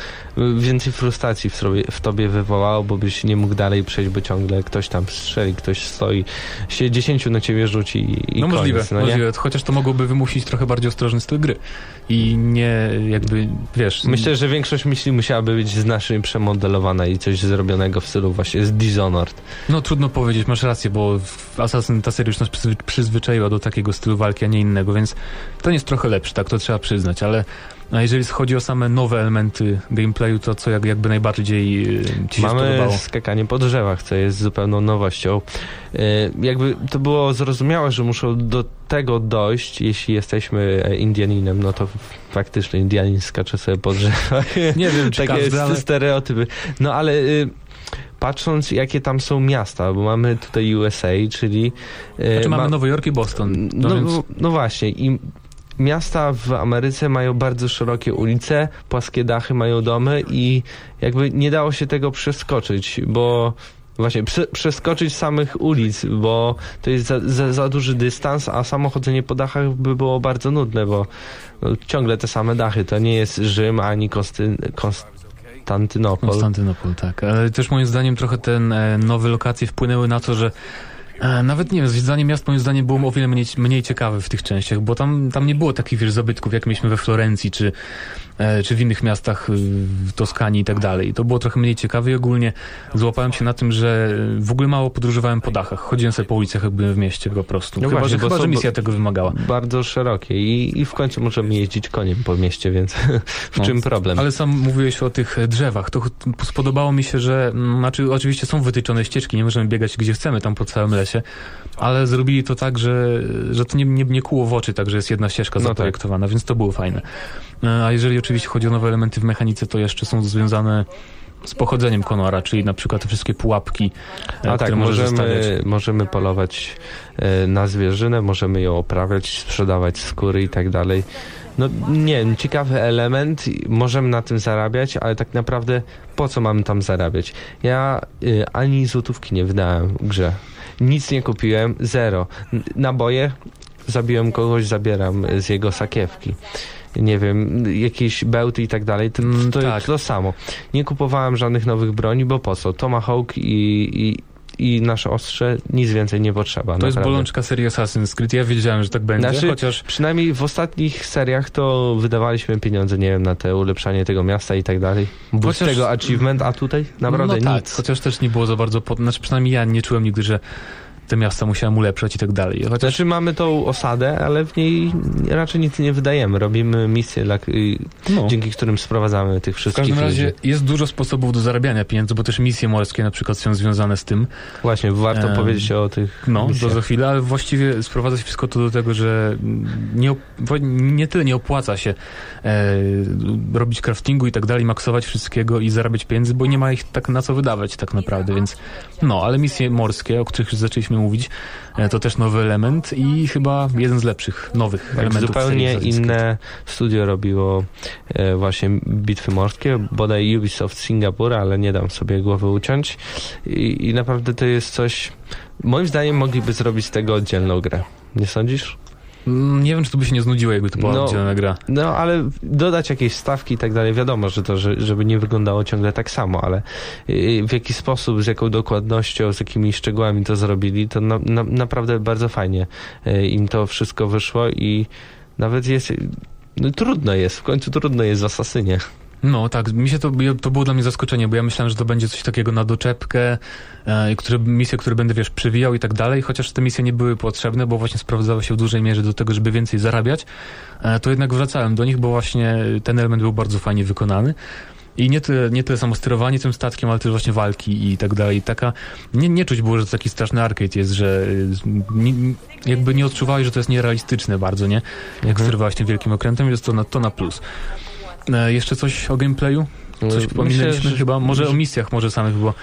więcej frustracji w, sobie, w tobie wywołało, bo byś nie mógł dalej przejść, bo ciągle ktoś tam strzeli, ktoś stoi, się dziesięciu na ciebie rzuci i, i No koniec, możliwe, no możliwe. Chociaż to mogłoby wymusić trochę bardziej ostrożny styl gry. I nie jakby, wiesz... Myślę, że większość myśli musiałaby być znacznie przemodelowana i coś zrobionego w stylu właśnie z Dishonored. No trudno powiedzieć, masz rację, bo Assassin ta seria już nas przyzwy- przyzwyczaiła do takiego stylu walki, a nie innego, więc ten jest trochę lepszy, tak to trzeba przyznać, ale a jeżeli chodzi o same nowe elementy gameplayu, to co jak, jakby najbardziej y, ci się Mamy spodobało? skakanie po drzewach, co jest zupełną nowością. E, Jakby to było zrozumiałe, że muszą do tego dojść, jeśli jesteśmy e, Indianinem, no to faktycznie Indianin skacze sobie po drzewach. Nie wiem, czy Takie każdy, ale... stereotypy. No ale y, patrząc, jakie tam są miasta, bo mamy tutaj USA, czyli... y, Znaczy mamy ma- Nowy Jork i Boston. No, no, więc... no właśnie i miasta w Ameryce mają bardzo szerokie ulice, płaskie dachy, mają domy i jakby nie dało się tego przeskoczyć, bo właśnie prze, przeskoczyć samych ulic, bo to jest za, za, za duży dystans, a samo chodzenie po dachach by było bardzo nudne, bo no, ciągle te same dachy, to nie jest Rzym ani Konstantynopol. Konstantynopol, tak. Ale też moim zdaniem trochę te e, nowe lokacje wpłynęły na to, że nawet nie wiem, zwiedzanie miast moim zdaniem było o wiele mniej, mniej ciekawe w tych częściach, bo tam, tam nie było takich wiesz, zabytków, jak mieliśmy we Florencji, czy, e, czy w innych miastach y, w Toskanii i tak dalej. To było trochę mniej ciekawe i ogólnie złapałem się na tym, że w ogóle mało podróżowałem po dachach. Chodziłem sobie po ulicach, jak byłem w mieście po prostu. No chyba, właśnie, że, chyba, że misja tego wymagała. Bardzo szerokie i, i w końcu możemy jeździć koniem po mieście, więc w No, czym problem? Ale sam mówiłeś o tych e, drzewach. To spodobało mi się, że mm, znaczy oczywiście są wytyczone ścieżki, nie możemy biegać gdzie chcemy tam po całym lesie, ale zrobili to tak, że, że to nie, nie, nie kłuło w oczy, tak, że jest jedna ścieżka No tak. zaprojektowana, więc to było fajne. E, A jeżeli oczywiście chodzi o nowe elementy w mechanice, to jeszcze są związane z pochodzeniem Konora, czyli na przykład te wszystkie pułapki, e, A tak, możemy, możemy polować e, na zwierzynę, możemy ją oprawiać, sprzedawać skóry i tak dalej. No nie wiem, ciekawy element, możemy na tym zarabiać, ale tak naprawdę po co mamy tam zarabiać? Ja y, ani złotówki nie wydałem w grze. Nic nie kupiłem, zero. Naboje, zabiłem kogoś, zabieram z jego sakiewki. Nie wiem, jakieś bełty i tak dalej, to, to, tak. to samo. Nie kupowałem żadnych nowych broni, bo po co? Tomahawk i, i, i nasze ostrze, nic więcej nie potrzeba. To jest naprawdę. bolączka serii Assassin's Creed. Ja wiedziałem, że tak będzie, Znaczy, chociaż przynajmniej w ostatnich seriach to wydawaliśmy pieniądze, nie wiem, na te ulepszanie tego miasta i tak dalej. Z Chociaż- tego achievement, a tutaj naprawdę no tak, nic. chociaż też nie było za bardzo, pod... znaczy przynajmniej ja nie czułem nigdy, że te miasta musiałem ulepszać i tak dalej. Chociaż Znaczy mamy tą osadę, ale w niej raczej nic nie wydajemy. Robimy misje, dla, y, no. dzięki którym sprowadzamy tych W wszystkich każdym razie ludzi. jest dużo sposobów do zarabiania pieniędzy, bo też misje morskie na przykład są związane z tym. Właśnie, warto Em, powiedzieć o tych No, misjach. za chwilę, ale właściwie sprowadza się wszystko to do tego, że nie, nie tyle nie opłaca się e, robić craftingu i tak dalej, maksować wszystkiego i zarabiać pieniędzy, bo nie ma ich tak na co wydawać tak naprawdę, więc no, ale misje morskie, o których zaczęliśmy mówić, e, to też nowy element i chyba jeden z lepszych, nowych Tak, elementów zupełnie inne studio robiło e, właśnie bitwy morskie, bodaj Ubisoft Singapur, ale nie dam sobie głowy uciąć. I, I naprawdę to jest coś. Moim zdaniem mogliby zrobić z tego oddzielną grę. Nie sądzisz? Mm, Nie wiem, czy to by się nie znudziło, jakby to była No, oddzielna gra. No, ale dodać jakieś stawki i tak dalej. Wiadomo, że to, że, żeby nie wyglądało ciągle tak samo, ale y, w jaki sposób, z jaką dokładnością, z jakimi szczegółami to zrobili, to na, na, naprawdę bardzo fajnie y, im to wszystko wyszło i nawet jest. No, trudno jest, w końcu trudno jest w Asasynie. No tak, mi się to, to było dla mnie zaskoczenie, bo ja myślałem, że to będzie coś takiego na doczepkę, e, które, misje, które będę, wiesz, przewijał i tak dalej, chociaż te misje nie były potrzebne, bo właśnie sprawdzały się w dużej mierze do tego, żeby więcej zarabiać, e, to jednak wracałem do nich, bo właśnie ten element był bardzo fajnie wykonany. I nie tyle, nie tyle samo sterowanie tym statkiem, ale też właśnie walki i tak dalej. I Taka, nie, nie czuć było, że to taki straszny arcade jest, że y, nie- jakby nie odczuwałeś, że to jest nierealistyczne bardzo, nie? Jak Mhm. sterowałeś tym wielkim okrętem, jest to na, to na plus. E, jeszcze coś o gameplayu? Coś pominęliśmy Myślę, że- chyba? Może o misjach, może samych, bo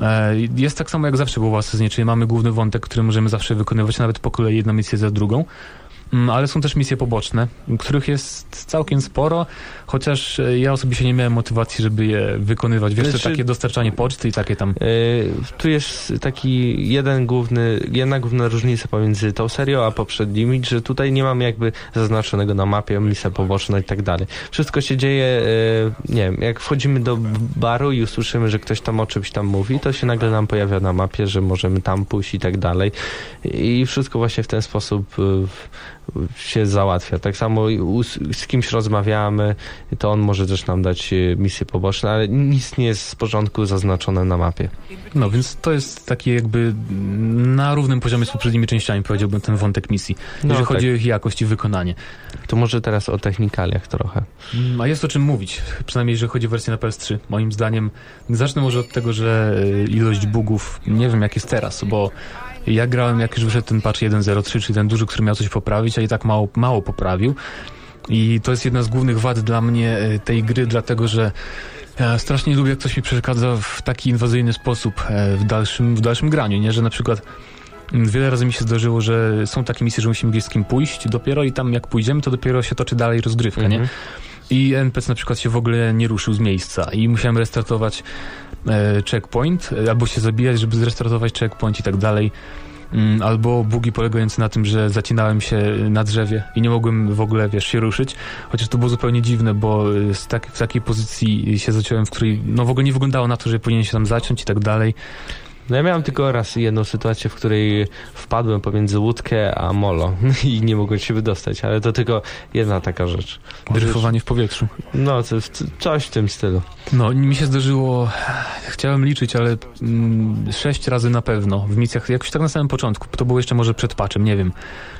e, jest tak samo jak zawsze było w Assassinie, czyli mamy główny wątek, który możemy zawsze wykonywać, nawet po kolei jedną misję za drugą. Mm, Ale są też misje poboczne, których jest całkiem sporo, chociaż e, ja osobiście nie miałem motywacji, żeby je wykonywać. Wiesz, Znaczy- takie dostarczanie poczty i takie tam. Y, Tu jest taki jeden główny, jedna główna różnica pomiędzy tą serią a poprzednimi, że tutaj nie mamy jakby zaznaczonego na mapie misja poboczna i tak dalej. Wszystko się dzieje, y, nie wiem, jak wchodzimy do baru i usłyszymy, że ktoś tam o czymś tam mówi, to się nagle nam pojawia na mapie, że możemy tam pójść i tak dalej. I wszystko właśnie w ten sposób y, w- się załatwia. Tak samo z kimś rozmawiamy, to on może też nam dać y, misje poboczne, ale nic nie jest z porządku zaznaczone na mapie. No więc to jest taki jakby na równym poziomie z poprzednimi częściami, powiedziałbym, ten wątek misji. No, jeżeli chodzi tak. o ich jakość i wykonanie. To może teraz o technikaliach trochę. Mm, A jest o czym mówić, przynajmniej jeżeli chodzi o wersję na PS3. Moim zdaniem, zacznę może od tego, że y, ilość bugów, nie wiem jak jest teraz, bo ja grałem jak już wyszedł ten patch 1.03, czyli ten duży, który miał coś poprawić, a i tak mało, mało poprawił. I to jest jedna z głównych wad dla mnie y, tej gry, dlatego że ja strasznie lubię, jak ktoś mi przeszkadza w taki inwazyjny sposób e, w dalszym, w dalszym graniu, nie? Że na przykład mm, wiele razy mi się zdarzyło, że są takie misje, że musimy gdzieś z kim pójść dopiero i tam jak pójdziemy, to dopiero się toczy dalej rozgrywka, nie? I NPC na przykład się w ogóle nie ruszył z miejsca i musiałem restartować e, checkpoint, e, albo się zabijać, żeby zrestartować checkpoint i tak dalej. Mm, Albo bugi polegające na tym, że zacinałem się na drzewie i nie mogłem w ogóle, wiesz, się ruszyć. Chociaż to było zupełnie dziwne, bo e, z tak, w takiej pozycji się zaciąłem, w której no w ogóle nie wyglądało na to, że powinien się tam zaciąć i tak dalej. No ja miałem tylko raz jedną sytuację, w której wpadłem pomiędzy łódkę a molo i nie mogłem się wydostać, ale to tylko jedna taka rzecz. Dryfowanie w powietrzu. No, co, co- coś w tym stylu. No, mi się zdarzyło, chciałem liczyć, ale mm, sześć razy na pewno w misjach, jakoś tak na samym początku, to było jeszcze może przed patchem, nie wiem,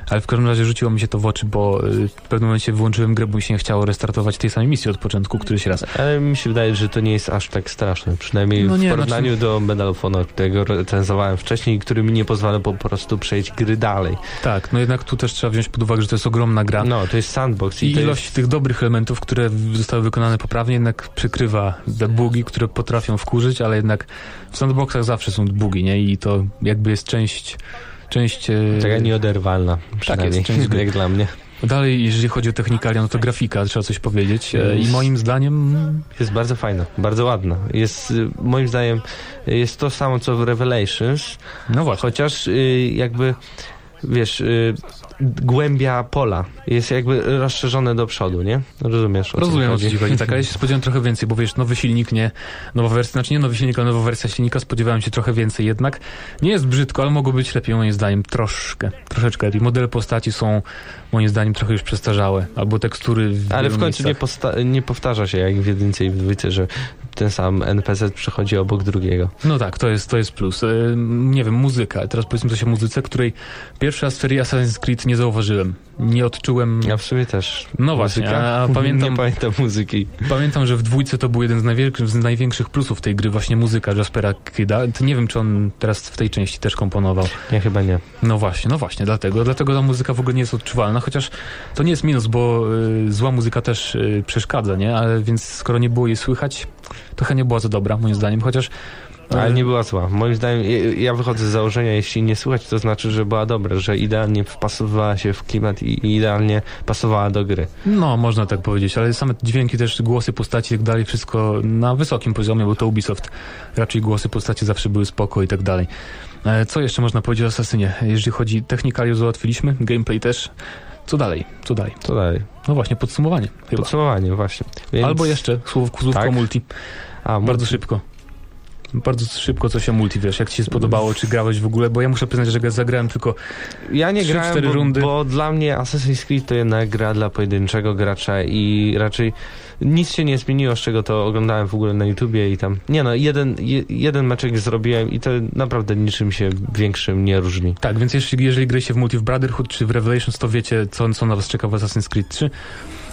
ale w każdym razie rzuciło mi się to w oczy, bo y, w pewnym momencie wyłączyłem grę, bo mi się nie chciało restartować tej samej misji od początku któryś raz. Ale mi się wydaje, że to nie jest aż tak straszne. Przynajmniej No nie, w porównaniu znaczy- do Medal of Honor, którego recenzowałem wcześniej, który mi nie pozwala po prostu przejść gry dalej. Tak, no jednak tu też trzeba wziąć pod uwagę, że to jest ogromna gra. No, to jest sandbox i, I ilość jest... tych dobrych elementów, które zostały wykonane poprawnie, jednak przykrywa te bugi, które potrafią wkurzyć, ale jednak w sandboxach zawsze są bugi, nie? I to jakby jest część... część e, Taka nieoderwalna, przynajmniej, część gry. jak dla mnie. Dalej, jeżeli chodzi o technikalia, no to grafika, trzeba coś powiedzieć. E, I moim zdaniem Jest bardzo fajna, bardzo ładna. Jest, y, moim zdaniem, jest to samo co w Revelations, No właśnie. chociaż y, jakby wiesz, y, głębia pola jest jakby rozszerzone do przodu, nie? Rozumiesz? o Rozumiem o co ci chodzi, tak, ale ja się spodziewałem trochę więcej, bo wiesz, nowy silnik, nie, nowa wersja, znaczy nie nowy silnik, ale nowa wersja silnika, spodziewałem się trochę więcej jednak. Nie jest brzydko, ale mogło być lepiej moim zdaniem, troszkę, troszeczkę. I modele postaci są moim zdaniem trochę już przestarzałe, albo tekstury w Ale w końcu nie, nie powtarza się jak w jedynce i w dwójce, że ten sam NPC przechodzi obok drugiego. No tak, to jest, to jest plus. E, nie wiem, muzyka. Teraz powiedzmy coś o muzyce, której pierwszy raz w serii Assassin's Creed nie zauważyłem. Nie odczułem... Ja w sumie też. No właśnie, Muzyka? a pamiętam- Nie pamiętam muzyki. Pamiętam, że w dwójce to był jeden z największych, z największych plusów tej gry, właśnie muzyka Jaspera Kida. Nie wiem, czy on teraz w tej części też komponował. Nie, chyba nie. No właśnie, no właśnie, dlatego, dlatego ta muzyka w ogóle nie jest odczuwalna, chociaż to nie jest minus, bo y, zła muzyka też y, przeszkadza, nie? Ale więc skoro nie było jej słychać, trochę nie była za dobra, moim zdaniem, chociaż... Ale y, nie była zła. Moim zdaniem, ja- wychodzę z założenia, jeśli nie słychać, to znaczy, że była dobra, że idealnie wpasowywała się w klimat i i idealnie pasowała do gry. No, można tak powiedzieć, ale same dźwięki też, głosy postaci i tak dalej, wszystko na wysokim poziomie, bo to Ubisoft. Raczej głosy postaci zawsze były spoko i tak dalej. E, Co jeszcze można powiedzieć o Asasynie? Jeżeli chodzi technikalię załatwiliśmy, gameplay też. Co dalej? Co dalej? Co dalej? No właśnie, podsumowanie chyba. Podsumowanie, właśnie. Więc... Albo jeszcze słówko, słówko Tak? multi. A, Bardzo szybko. Bardzo szybko coś o multi, wiesz, jak ci się spodobało, czy grałeś w ogóle, bo ja muszę przyznać, że zagrałem tylko... Ja nie Trzy, grałem, cztery bo, rundy. bo dla mnie Assassin's Creed to jednak gra dla pojedynczego gracza i raczej nic się nie zmieniło, z czego to oglądałem w ogóle na YouTubie i tam... Nie no, jeden, je, jeden meczek zrobiłem i to naprawdę niczym się większym nie różni. Tak, więc jeśli, jeżeli gry się w multi w Brotherhood czy w Revelations, to wiecie, co, co na was czeka w Assassin's Creed 3.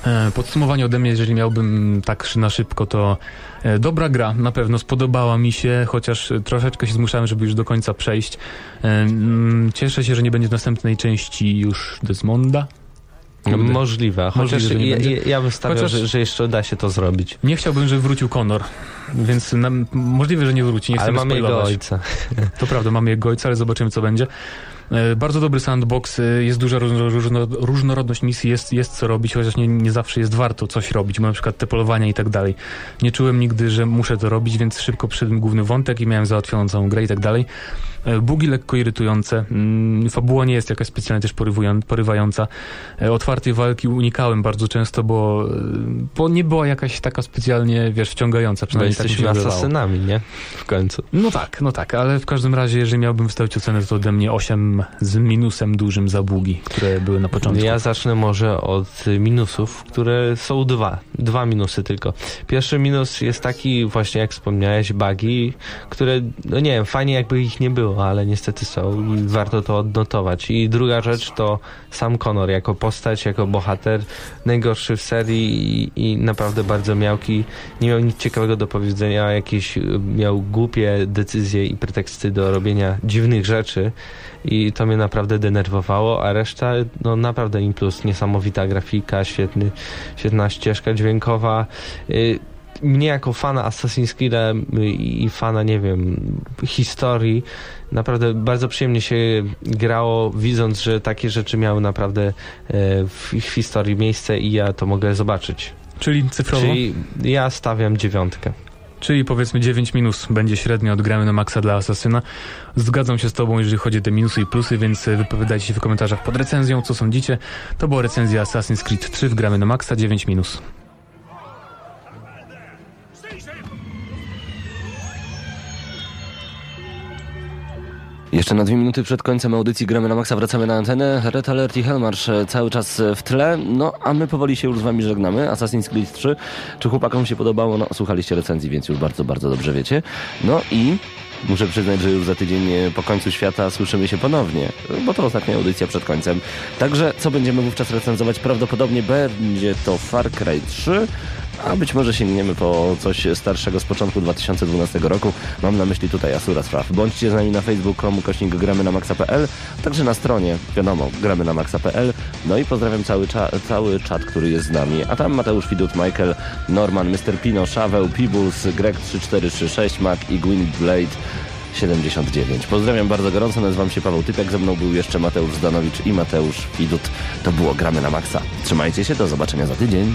E, Podsumowanie ode mnie, jeżeli miałbym tak na szybko, to e, dobra gra, na pewno spodobała mi się, chociaż e, troszeczkę się zmuszałem, żeby już do końca przejść. Cieszę się, że nie będzie następnej części już Desmonda. Kurde. Możliwe, chociaż Możliwe, ja, ja, ja bym stawiał, Chociaż- że, że jeszcze da się to zrobić. Nie chciałbym, żeby wrócił Conor, więc nam, możliwe, że nie wróci, nie Ale mamy jego spoilować. ojca. To prawda, mamy jego ojca, ale zobaczymy, co będzie. E, Bardzo dobry sandbox, e, jest duża różno, różno, różnorodność misji, jest, jest co robić, chociaż nie, nie zawsze jest warto coś robić, bo na przykład te polowania i tak dalej. Nie czułem nigdy, że muszę to robić, więc szybko przyszedłem główny wątek i miałem załatwioną całą grę i tak dalej. E, Bugi lekko irytujące, mm, fabuła nie jest jakaś specjalnie też porywająca. Otwartej walki unikałem bardzo często, bo, bo nie była jakaś taka specjalnie, wiesz, wciągająca, przynajmniej tak mi się jesteśmy asasynami, nie? W końcu. No tak, no tak, ale w każdym razie, jeżeli miałbym wystawić ocenę, to ode mnie 8 z minusem dużym za bugi, które były na początku. Ja zacznę może od minusów, które są dwa. Dwa minusy tylko. Pierwszy minus jest taki właśnie, jak wspomniałeś, bugi, które, no nie wiem, fajnie jakby ich nie było, ale niestety są i warto to odnotować. I druga rzecz to sam Connor jako postać, jako bohater, najgorszy w serii i, i naprawdę bardzo miałki. Nie miał nic ciekawego do powiedzenia, jakieś miał głupie decyzje i preteksty do robienia dziwnych rzeczy i to mnie naprawdę denerwowało, a reszta, no naprawdę im plus, niesamowita grafika, świetny, świetna ścieżka dźwiękowa. Y, Mnie jako fana Assassin's Creed i fana, nie wiem, historii, naprawdę bardzo przyjemnie się grało, widząc, że takie rzeczy miały naprawdę e, w ich historii miejsce i ja to mogę zobaczyć. Czyli cyfrowo. Czyli ja stawiam dziewiątkę. Powiedzmy 9 minus będzie średnio odgramy na maksa dla Asasyna. Zgadzam się z tobą, jeżeli chodzi o te minusy i plusy, więc e, wypowiadajcie się w komentarzach pod recenzją, co sądzicie. To była recenzja Assassin's Creed 3 w gramy na maksa, 9 minus. Jeszcze na dwie minuty przed końcem audycji gramy na maksa, wracamy na antenę. Red Alert i Hellmarsz e, cały czas e, w tle. No, a my powoli się już z wami żegnamy. Assassin's Creed 3. Czy chłopakom się podobało? No, słuchaliście recenzji, więc już bardzo, bardzo dobrze wiecie. No i muszę przyznać, że już za tydzień e, po końcu świata słyszymy się ponownie, bo to ostatnia audycja przed końcem. Także co będziemy wówczas recenzować? Prawdopodobnie będzie to Far Cry 3, a być może sięgniemy po coś starszego z początku 2012 roku. Mam na myśli tutaj Asura Spraw. Bądźcie z nami na facebook.com kośnik gramy na maxa.pl, także na stronie, wiadomo, gramy na maxa.pl. No i pozdrawiam cały, cza- cały czat, który jest z nami. A tam Mateusz Widut, Michael, Norman, Mr. Pino, Szaweł, Pibus, Greg 3436, Mac i Gwyn Blade. 79. Pozdrawiam bardzo gorąco, nazywam się Paweł Typiak, ze mną był jeszcze Mateusz Zdanowicz i Mateusz Widut. To było Gramy na Maxa. Trzymajcie się, do zobaczenia za tydzień.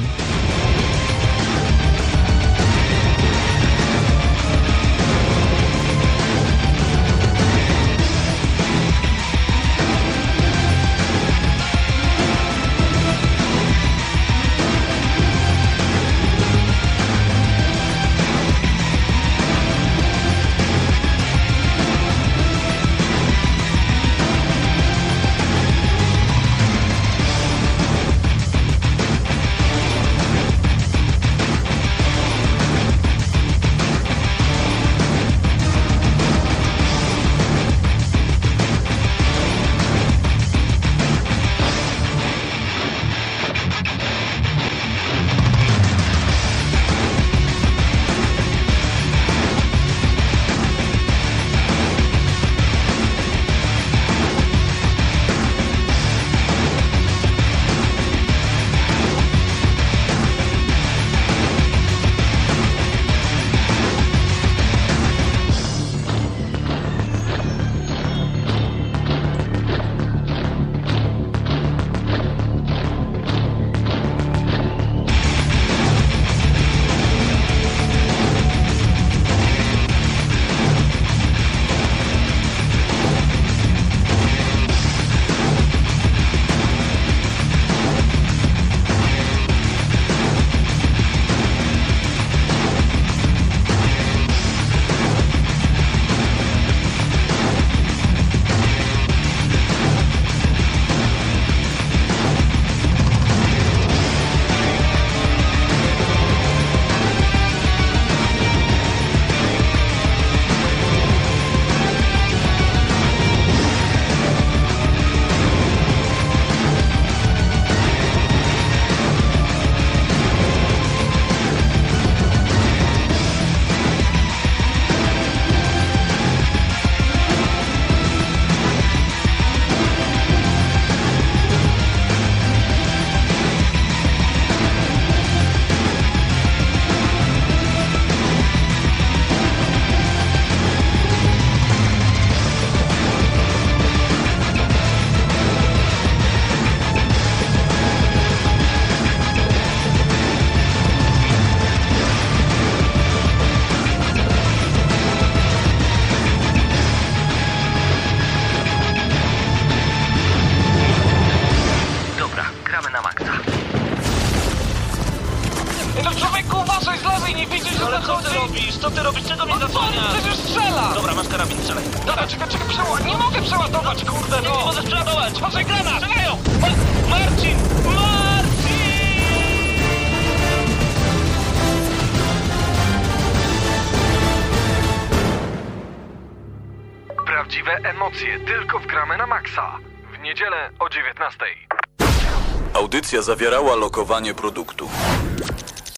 Niedzielę o 19. Audycja zawierała lokowanie produktu.